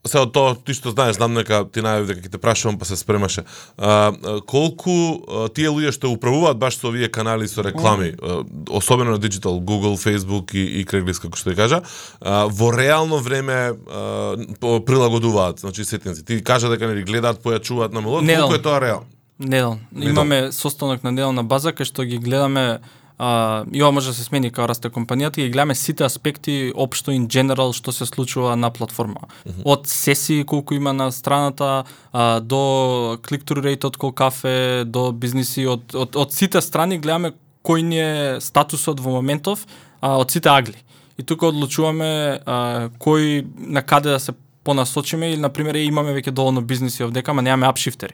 се од тоа ти што знаеш, знам дека ти најави дека ќе те прашувам па се спремаше. А, колку а, тие луѓе што управуваат баш со овие канали со реклами, а, особено на диджитал, Google, Facebook и, и Craigslist како што ја кажа, а, во реално време а, прилагодуваат, значи сетинци. Ти кажа дека нели гледаат, појачуваат на мелод, колку е тоа реално? Неделно. Имаме состанок на неделна база кај што ги гледаме а, и ова може да се смени као расте компанијата и гледаме сите аспекти општо in general што се случува на платформа. Mm -hmm. Од сесии колку има на страната, а, до click-through rate од кафе, до бизниси, од, од, од сите страни гледаме кој ни е статусот во моментов а, од сите агли. И тука одлучуваме а, кој на каде да се понасочиме или на пример имаме веќе доволно бизниси овдека, ама немаме апшифтери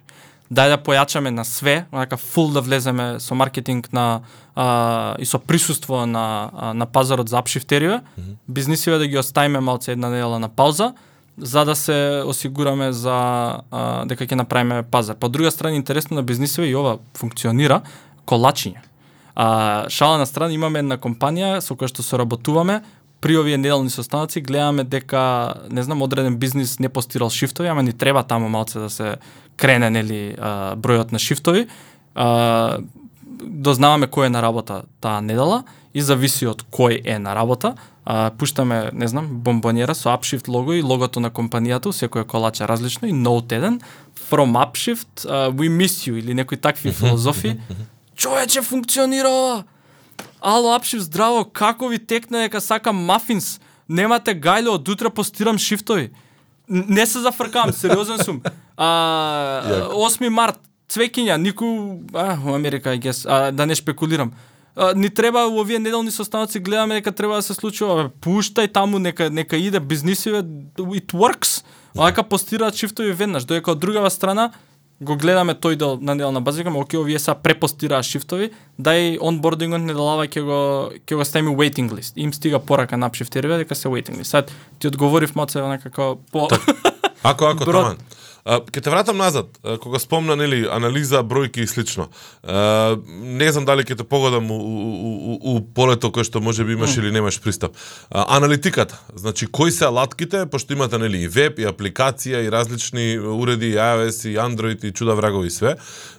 дај да појачаме на све, онака фул да влеземе со маркетинг на а, и со присуство на а, на пазарот за апшифтериве, mm -hmm. бизнисиве да ги оставиме малце една недела на пауза, за да се осигураме за а, дека ќе направиме пазар. По друга страна интересно на бизнисиве и ова функционира колачиње. А, шала на страна имаме една компанија со која што соработуваме, при овие неделни состаноци гледаме дека не знам одреден бизнис не постирал шифтови, ама ни треба таму малце да се крене нели бројот на шифтови. А, дознаваме кој е на работа таа недела и зависи од кој е на работа. А, пуштаме, не знам, бомбонера со Upshift лого и логото на компанијата, секоја колача различно и Note 1 from Upshift, uh, we miss you или некои такви филозофи. Човече функционира. Ало, Апшиф, здраво, како ви текна дека сакам мафинс? Немате гајле, од утре постирам шифтови. Не се зафркавам, (laughs) сериозен сум. А, 8 март, цвекиња, нику, а, Америка, I guess, а, да не шпекулирам. А, ни треба во овие неделни состаноци гледаме дека треба да се случува. Пуштај таму нека нека иде бизнисиве, it works. Оака постираат шифтови веднаш, додека од другава страна го гледаме тој дел на неделна база, викаме, окей, овие са препостираа шифтови, дај онбордингот не делава ќе го ќе го ставиме waiting list. Им стига порака на апшифтериве дека се waiting list. Сад ти одговорив маце некако по Ако ако (laughs) Бро... Ке те вратам назад, кога спомна нели анализа, бројки и слично. А, не знам дали ќе те погодам у, у, у, у полето кој што може би имаш mm. или немаш пристап. А, аналитиката, значи кои се алатките, пошто имате нели и веб и апликација и различни уреди и iOS и Android и чуда врагови и све.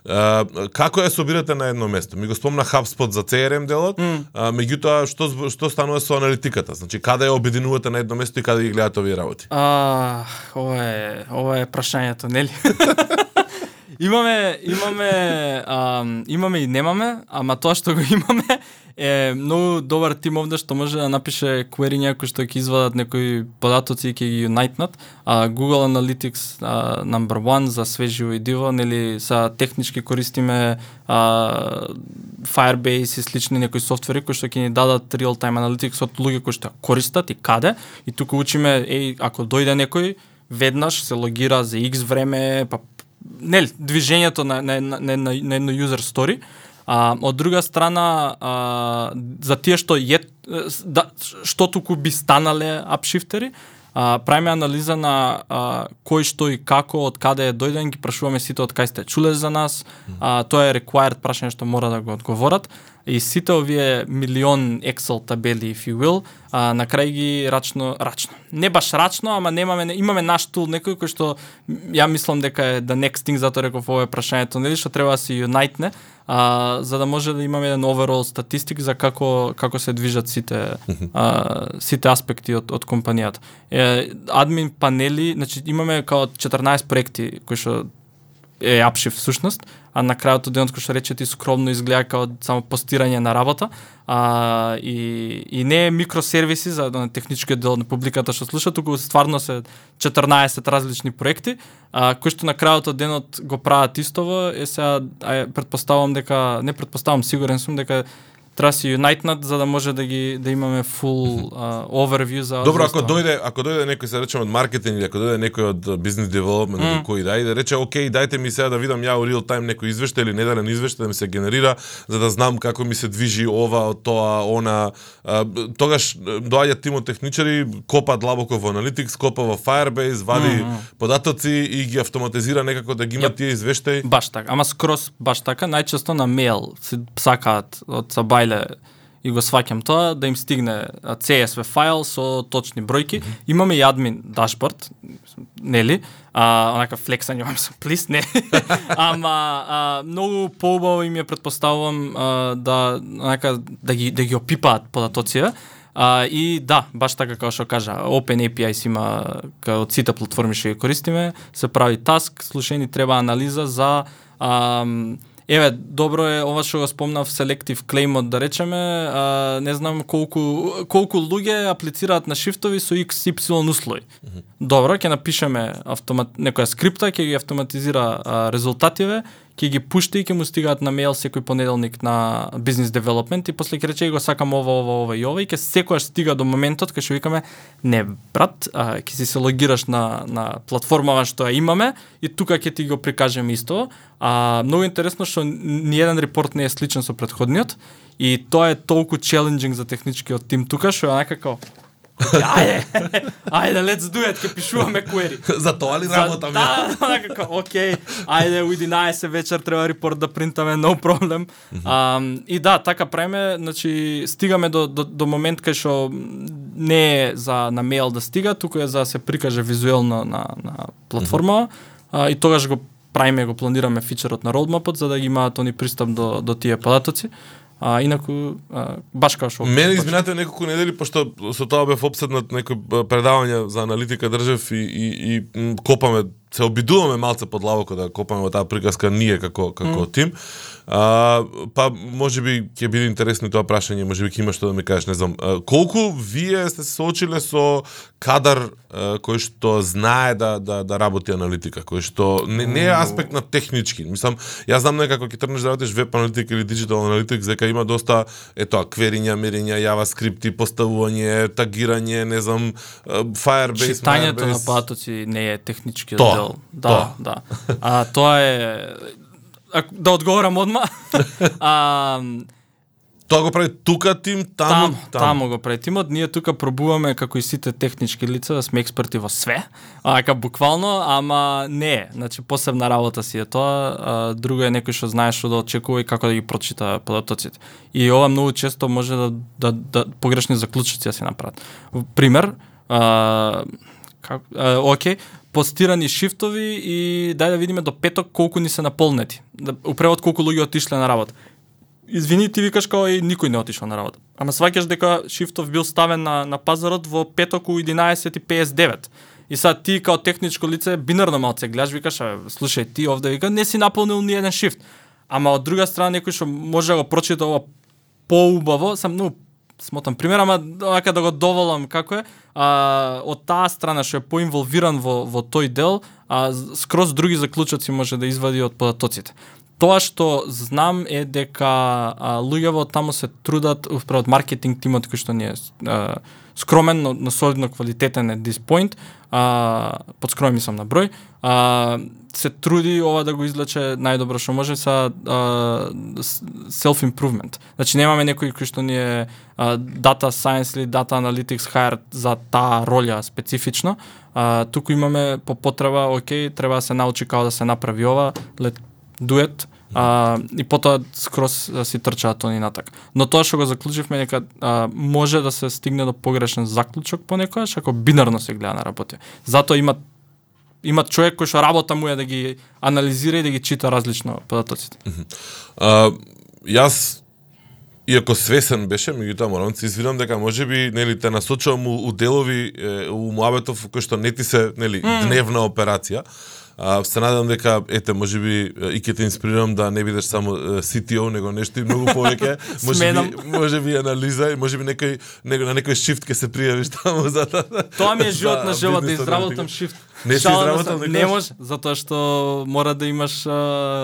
А, како ја собирате на едно место? Ми го спомна HubSpot за CRM делот, mm. а, меѓутоа што што станува со аналитиката? Значи каде ја обединувате на едно место и каде ги гледате овие работи? А, ова е ова е прашање знаењето, нели? (laughs) имаме, имаме, а, имаме и немаме, ама тоа што го (laughs) имаме е многу добар тим овде што може да напише query некои што ќе извадат некои податоци и ќе ги унайтнат. А Google Analytics а, number one за свеживо и диво, нели са технички користиме а, Firebase и слични некои софтвери кои што ќе ни дадат real time analytics од луѓе кои што користат и каде и тука учиме еј ако дојде некој веднаш се логира за X време, па нели движењето на на на, на, на едно user story А, од друга страна, а, за тие што е, да, што туку би станале апшифтери, а, правиме анализа на а, кој што и како, од каде е дојден, ги прашуваме сите од кај сте чуле за нас, а, тоа е required прашање што мора да го одговорат и сите овие милион Excel табели, if you will, а, на крај ги рачно, рачно. Не баш рачно, ама немаме, имаме наш тул некој кој што ја мислам дека е the next thing, затоа реков ова е прашањето, нели, што треба да се юнайтне, а, за да може да имаме еден overall статистик за како како се движат сите а, сите аспекти од од компанијата. Е, админ панели, значи имаме као 14 проекти кои што е апшив всушност, а на крајот од денот кој што рече ти скромно изгледа како само постирање на работа, а, и, и не е микросервиси за на техничкиот дел на публиката што слуша, туку стварно се 14 различни проекти, а, кои што на крајот од денот го прават истово, е сега, а, предпоставам дека, не предпоставам, сигурен сум дека треба се юнайтнат за да може да ги да имаме full uh, overview за Добро, ако дојде, ако дојде некој се речеме од маркетинг или ако дојде некој од бизнес девелопмент или кој да и да рече окей, дајте ми сега да видам ја у реал тајм некој извештај или неделен извештај да ми се генерира за да знам како ми се движи ова, тоа, она. Тогаш е, доаѓа тимот техничари, копа длабоко во Analytics, копа во Firebase, вади податоци и ги автоматизира некако да ги има Јап. тие извештаи. Баш така, ама скроз баш така, најчесто на мејл се сакаат од Сабајле и го сваќам тоа да им стигне а, CSV файл со точни бројки. Имаме и админ дашборд, нели? А, онака флексање вам со плис, не. (laughs) Ама а, многу поубаво им ја претпоставувам а, да онака да ги да ги опипаат податоците. А, и да, баш така како што кажа, Open APIs има кај од сите платформи што ги користиме, се прави таск, слушајни треба анализа за ам, Еве, добро е ова што го спомнав selective claim да речеме, а, не знам колку колку луѓе аплицираат на шифтови со XY услови. Добро, ќе напишеме автомат некоја скрипта ќе ги автоматизира а, резултативе, ќе ги пушти и ќе му стигаат на мејл секој понеделник на бизнес девелопмент и после ќе рече го сакам ова, ова, ова и ова и ќе секогаш стига до моментот кај што викаме не брат, а, ќе си се логираш на на платформава што ја имаме и тука ќе ти го прикажеме исто. А многу интересно што ни еден репорт не е сличен со претходниот и тоа е толку челенџинг за техничкиот тим тука што е онака како Ајде, (laughs) ајде, let's do it, ќе пишуваме query. (laughs) За тоа ли работам ја? (laughs) Да, како, окей, ајде, у 11 вечер треба репорт да принтаме, no problem. А, и да, така правиме, значи, стигаме до, до, до момент кај што не е за на мејл да стига, туку е за да се прикаже визуелно на, на платформа, а, и тогаш го правиме, го планираме фичерот на roadmapот, за да ги имаат они пристап до, до тие податоци. А, инаку, а, баш како што... Мене изминатите неколку недели пошто со тоа бев обседнат некои предавања за аналитика држев и и и копаме се обидуваме малце под лавоко да копаме во таа приказка ние како како mm. тим. А, па можеби ќе биде интересно тоа прашање, можеби ќе има што да ми кажеш, не знам. А, колку вие сте се соочиле со кадар а, кој што знае да да да работи аналитика, кој што не, не е аспект на технички. Мислам, јас знам некако ќе тргнеш да работиш веб аналитика или диджитал аналитик, дека има доста ето квериња, мериња, JavaScript, поставување, тагирање, не знам, Firebase, Читањето на Firebase. податоци не е техничкиот Тоа, дел. Да, тоа. да. А тоа е а, да одговорам одма. (laughs) а, Тоа го прави тука тим, таму, таму, таму го прави тимот. Ние тука пробуваме како и сите технички лица да сме експерти во све. А, така буквално, ама не е. Значи посебна работа си е тоа. А, друго е некој што знае што да очекува и како да ги прочита податоците. И ова многу често може да, да, да погрешни заклучоци да се направат. Пример, а, как, а, окей, постирани шифтови и дај да видиме до петок колку ни се наполнети. Да, упревод колку луѓе отишле на работа извини, ти викаш како и никој не отишол на работа. Ама сваќаш дека шифтов бил ставен на, на пазарот во петок у 11.59. И сад ти као техничко лице бинарно малце гледаш, викаш, а, слушај, ти овде вика не си наполнил ни еден шифт. Ама од друга страна некој што може да го прочита ова поубаво, сам ну смотам пример, ама ака да го доволам како е, а, од таа страна што е поинволвиран во, во тој дел, а, скроз други заклучоци може да извади од податоците. Тоа што знам е дека а, луѓево таму се трудат управо од маркетинг тимот кој што не е а, скромен, но, но солидно квалитетен е this point, а, под скромен мислам на број, а, се труди ова да го излече најдобро што може са self improvement. Значи немаме некој кој што ни е а, data science или data analytics hire за таа роља специфично. А, туку имаме по потреба, окей, треба да се научи како да се направи ова, let do it, а, и потоа скрос си трчаат они натак. Но тоа што го заклучивме дека а, може да се стигне до погрешен заклучок понекогаш ако бинарно се гледа на работи. Затоа има има човек кој што работа му е да ги анализира и да ги чита различно податоците. А, јас Иако свесен беше, меѓутоа морам да се извинам дека можеби нели те насочувам у, у делови е, у муабетов кој што не ти се нели mm. дневна операција. А, се надам дека ете можеби и ќе те инспирирам да не бидеш само CTO него нешто и многу повеќе. (laughs) можеби можеби анализа и можеби некој него на некој шифт ќе се пријавиш таму за Тоа ми е (laughs) живот на живот да изработам шифт. Не си изработал Не може, затоа што мора да имаш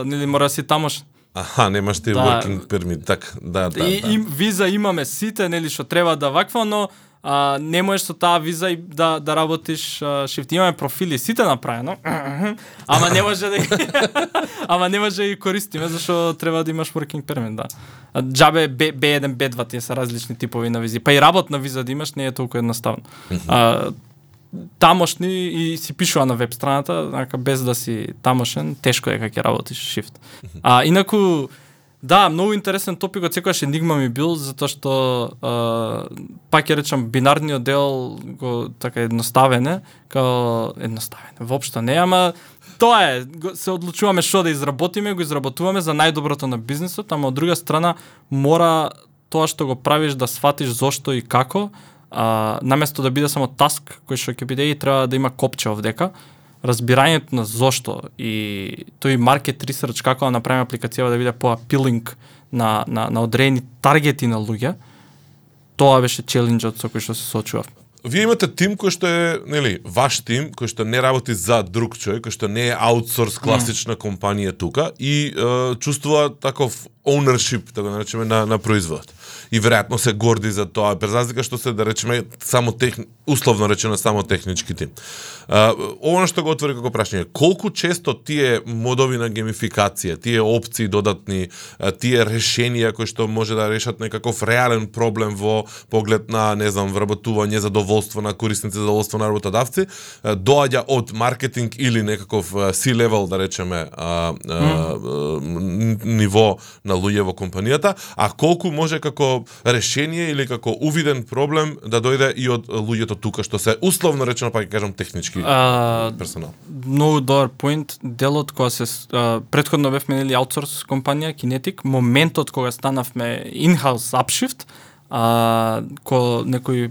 нели мора да си тамош. Аха, немаш ти да. working permit, так, да, да. И, да. и виза имаме сите, нели што треба да ваква, но а, не можеш со таа виза и да да работиш а, шифт. Имаме профили сите направено. (clears throat) ама не може да (laughs) ама не може да ги користиме зашто треба да имаш working permit, да. А, джабе B, B1, B2 тие се различни типови на визи. Па и работна виза да имаш не е толку едноставно. а, тамошни и си пишува на веб страната, така без да си тамошен, тешко е кога ќе работиш шифт. А инаку Да, многу интересен топик од секојаш енигма ми бил затоа што а, пак ќе речам бинарниот дел го така едноставен е, као едноставен. Воопшто не, ама тоа е, се одлучуваме што да изработиме, го изработуваме за најдоброто на бизнисот, ама од друга страна мора тоа што го правиш да сватиш зошто и како, а, наместо да биде само таск кој што ќе биде и треба да има копче овдека, разбирањето на зошто и тој маркет ресерч како да направиме апликацијава да биде по-апилинг на, на, на одредени таргети на луѓе, тоа беше челенџот со кој што се соочував. Вие имате тим кој што е, нели, ваш тим, кој што не работи за друг човек, кој што не е аутсорс класична компанија тука и е, чувствува таков ownership, така да речеме, на, на производот и веројатно се горди за тоа, без разлика што се да речеме само тех, условно речено само технички тим. А, ова што го отвори како прашање, колку често тие модови на геймификација, тие опции додатни, тие решенија кои што може да решат некаков реален проблем во поглед на, не знам, вработување, задоволство на корисници, задоволство на работодавци, доаѓа од маркетинг или некаков C-level, да речеме, а, а, ниво на луѓе во компанијата, а колку може како решение или како увиден проблем да дојде и од луѓето тука што се условно речено па ќе кажам технички а, персонал. Многу добар поинт. Делот кога се а, претходно бевме нели аутсорс компанија Kinetic, моментот кога станавме in-house Upshift, а ко некој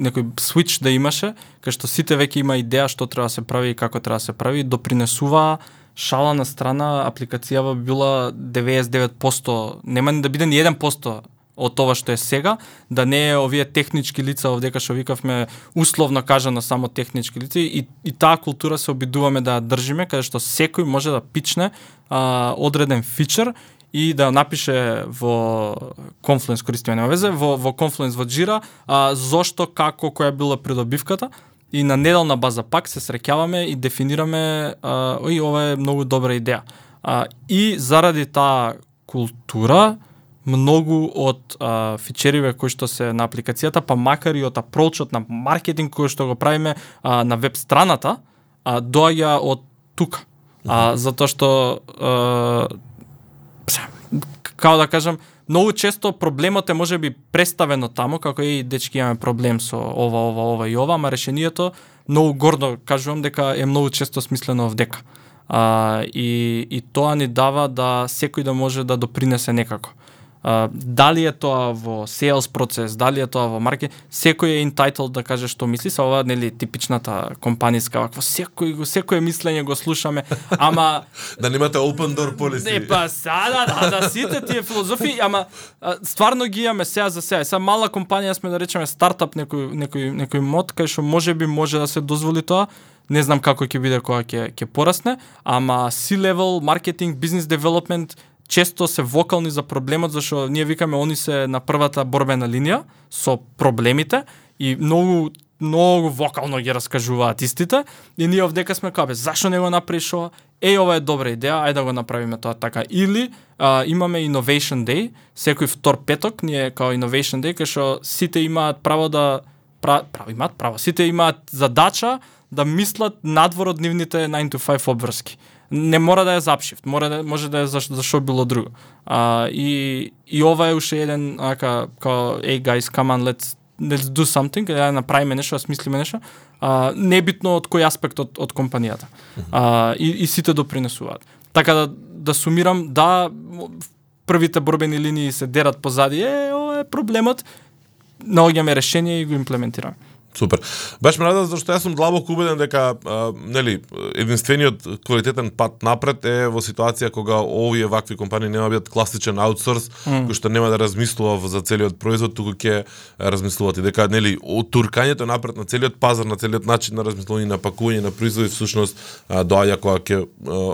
некој switch да имаше, кај што сите веќе има идеја што треба да се прави и како треба да се прави, допринесува шала на страна апликацијава била 99%, нема да биде ни 1% од тоа што е сега, да не е овие технички лица овдека што викавме условно кажано само технички лица и, и таа култура се обидуваме да ја држиме, каде што секој може да пичне а, одреден фичер и да напише во Confluence, користиме нема везе, во, во Confluence во Jira, а, зошто, како, која била придобивката, и на неделна база пак се среќаваме и дефинираме а, и ова е многу добра идеја. А, и заради таа култура, многу од а, фичериве кои што се на апликацијата, па макар и од апрочот на маркетинг кој што го правиме а, на веб страната, а, доаѓа од тука. А, затоа што а, како да кажам, многу често проблемот е можеби представено таму, како и дечки имаме проблем со ова, ова, ова и ова, ама решението многу гордо кажувам дека е многу често смислено вдека. А, и, и тоа ни дава да секој да може да допринесе некако А, дали е тоа во sales процес, дали е тоа во маркетинг, секој е entitled да каже што мисли, са ова нели типичната компаниска вакво секој го секое мислење го слушаме, ама (laughs) Да немате open door policy. Не, па сада, да, да, сите тие филозофии, ама стварно ги имаме сега за сега. Сега мала компанија сме да речеме стартап некој некој некој мод кај што можеби може да се дозволи тоа. Не знам како ќе биде кога ќе ќе порасне, ама C-level marketing, business development често се вокални за проблемот зашто ние викаме они се на првата борбена линија со проблемите и многу многу вокално ги раскажуваат истите и ние овдека сме кабе зашо не го направиш ова Е, ова е добра идеја, ајде да го направиме тоа така. Или а, имаме Innovation Day, секој втор петок, ние као Innovation Day, кај што сите имаат право да право, право имаат право, сите имаат задача да мислат надвор од нивните 9 to 5 обврски. Не мора да е запшифт, мора да може да е за, за шо било друго. А, и и ова е уште еден ака као hey guys come on let's let's do something, да направиме нешто, да смислиме нешто, а, небитно од кој аспект од, од компанијата. А, и, и сите допринесуваат. Така да, да сумирам, да, првите борбени линии се дерат позади, е, ова е проблемот, наоѓаме решение и го имплементираме. Супер. Баш ме радува зашто јас сум длабоко убеден дека а, нели единствениот квалитетен пат напред е во ситуација кога овие вакви компании нема да бидат класичен аутсорс mm. кој што нема да размислува за целиот производ, туку ќе размислуваат и дека нели туркањето напред на целиот пазар, на целиот начин на размислување на пакување на производи всушност доаѓа кога ќе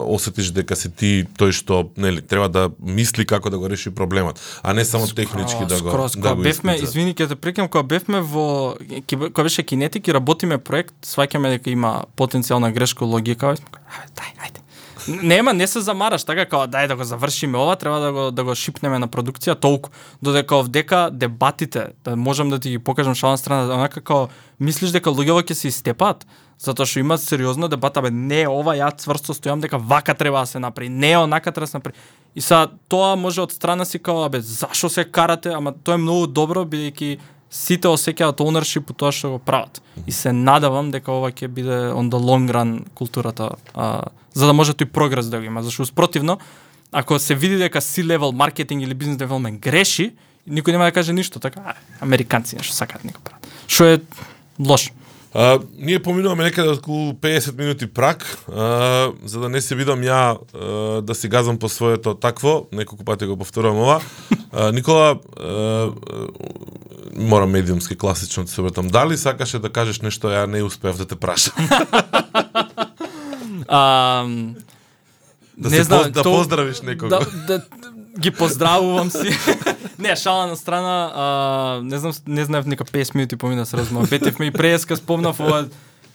осетиш дека си ти тој што нели треба да мисли како да го реши проблемот, а не само технички да го скроз, да го бевме, извини, ќе те прекам, кога бевме во кога беше кинетик и работиме проект, сваќаме дека има потенцијална грешка логика, ајде, дај, ајде. Нема, не се замараш, така како дај да го завршиме ова, треба да го да го шипнеме на продукција толку додека овдека дебатите, да можам да ти ги покажам шална страна, онака како мислиш дека луѓето ќе се истепат, затоа што има сериозна дебата, бе не ова ја цврсто стојам дека вака треба да се направи, не онака треба да се направи. И са тоа може од страна си како бе зашо се карате, ама тоа е многу добро бидејќи сите осеќаат ownership тоа што го прават. И се надавам дека ова ќе биде on the long run културата, а, за да може тој прогрес да го има. Зашто спротивно, ако се види дека C-level маркетинг или бизнес девелопмент греши, никој нема да каже ништо, така, а, американци нешто сакаат некој прават. Што е лошо. А, ние поминуваме некаде околу 50 минути прак, а, за да не се видам ја а, да си газам по своето такво, неколку пати го повторувам ова. А, Никола, а, морам медиумски класично да се обратам. Дали сакаше да кажеш нешто ја не успеав да те прашам? (laughs) А, Да не се знам, да то- поздравиш некого. Да, да, ги поздравувам си. (laughs) не, шала на страна, а, не знам, не знаев нека 5 минути помина се размова. Петевме и преска спомнав ова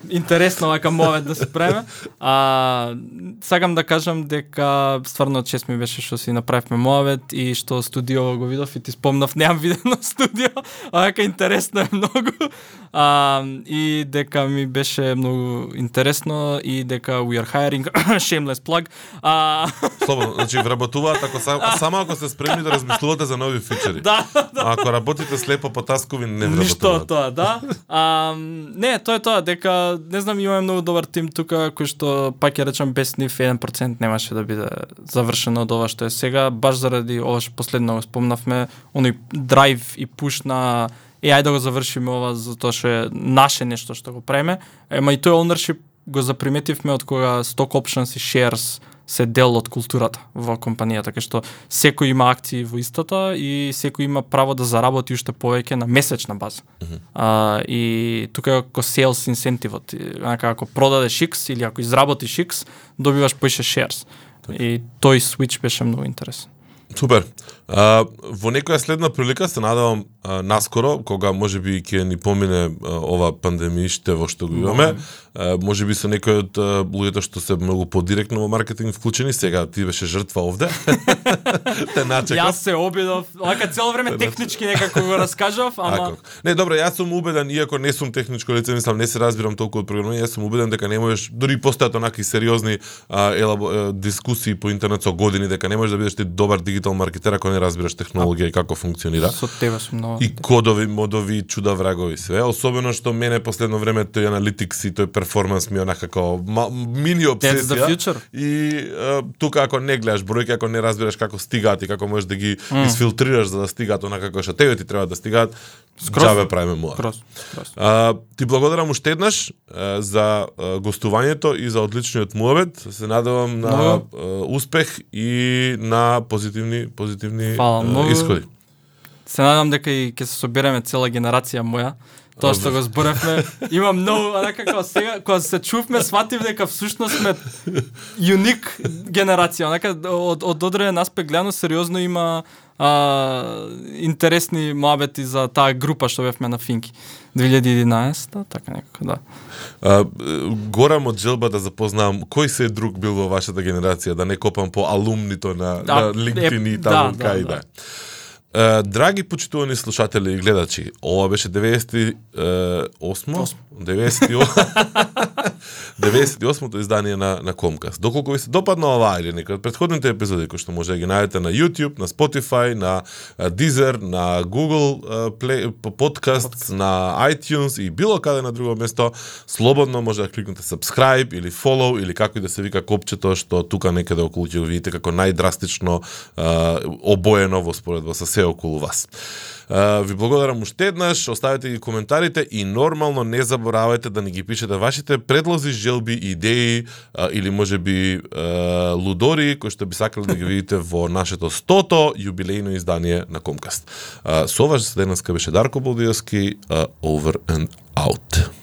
интересно вака мовет да се преме. А, сакам да кажам дека стварно чест ми беше што си направивме мовет и што студио го видов и ти спомнав, немам видено студио, а вака интересно е многу. А, и дека ми беше многу интересно и дека we are hiring, (coughs) shameless plug. А, Слободно, значи вработуваат ако са, (laughs) само ако сте спремни да размислувате за нови фичери. (laughs) да, А ако работите слепо по таскови, не Ништо вработуваат. тоа, да. А, не, тоа е тоа, дека, не знам, имаме многу добар тим тука, кој што, пак ја речам, без нив 1% немаше да биде завршено од ова што е сега, баш заради ова што последно го спомнавме, оној драйв и пуш на е, ајде да го завршиме ова, затоа што е наше нешто што го преме. Ема и тој ownership го заприметивме од кога stock options и shares се дел од културата во компанијата, кај што секој има акции во истата и секој има право да заработи уште повеќе на месечна база. Mm -hmm. а, и тука е како sales инсентивот. И, Онака, ако продадеш X или ако изработиш X, добиваш поише shares. И тој switch беше многу интересен. Супер. А, во некоја следна прилика се надевам а, наскоро, кога може би ќе ни помине а, ова пандемијште во што го имаме, а, може би со некој од а, луѓето што се многу подиректно во маркетинг вклучени, сега ти беше жртва овде. (laughs) Те начекав. Јас се обидов, онака цело време технички некако го раскажав, ама Ако. Не, добро, јас сум убеден, иако не сум техничко лице, мислам, не се разбирам толку од програмирање, јас сум убеден дека не можеш, дури постојат онаки сериозни а, елабо, дискусии по интернет со години, дека не можеш да бидеш ти добар дигитал маркетер ако не разбираш технологија и како функционира. Со тебе сум многу. И кодови, модови, чуда врагови све. Особено што мене последно време тој аналитикс и тој перформанс ми онака како мини обсесија. И тука ако не гледаш бројки, ако не разбираш како стигаат и како можеш да ги mm. изфилтрираш за да стигаат онака како што тебе ти треба да стигаат, Скроз. џабе правиме муа. Крос. крос. А, ти благодарам уште еднаш а, за а, гостувањето и за одличниот муабет. Се надевам на а, успех и на позитивни позитивни Фала а, многу. исходи. Се надам дека и ќе се собереме цела генерација моја. Тоа што го зборевме, (laughs) има многу, онака како сега, кога се чувме, сватив дека всушност сме (laughs) юник генерација, онака од, од одреден аспект гледано сериозно има а, интересни муабети за таа група што бевме на Финки. 2011, така некако, да. А, горам од желба да запознавам кој се друг бил во вашата генерација, да не копам по алумнито на, Да, на LinkedIn е, и таму да, кај да, да. Е, драги почитувани слушатели и гледачи, ова беше 98 98 (laughs) 98-то издание на на Комкаст. Доколку ви се допадна ова или некој од претходните епизоди кои што може да ги најдете на YouTube, на Spotify, на Deezer, на Google Play, по- подкаст, на iTunes и било каде на друго место, слободно може да кликнете subscribe или follow или како и да се вика копчето што тука некаде околу ќе го видите како најдрастично обоено во споредба со се околу вас. Ви благодарам уште еднаш, оставете ги коментарите и нормално не заборавајте да ни ги пишете вашите предлози, желби, идеи а, или можеби а, лудори кои што би сакале да ги видите во нашето 100-то јубилејно издание на Комкаст. А, со вас денеска беше Дарко Болдиевски, over and out.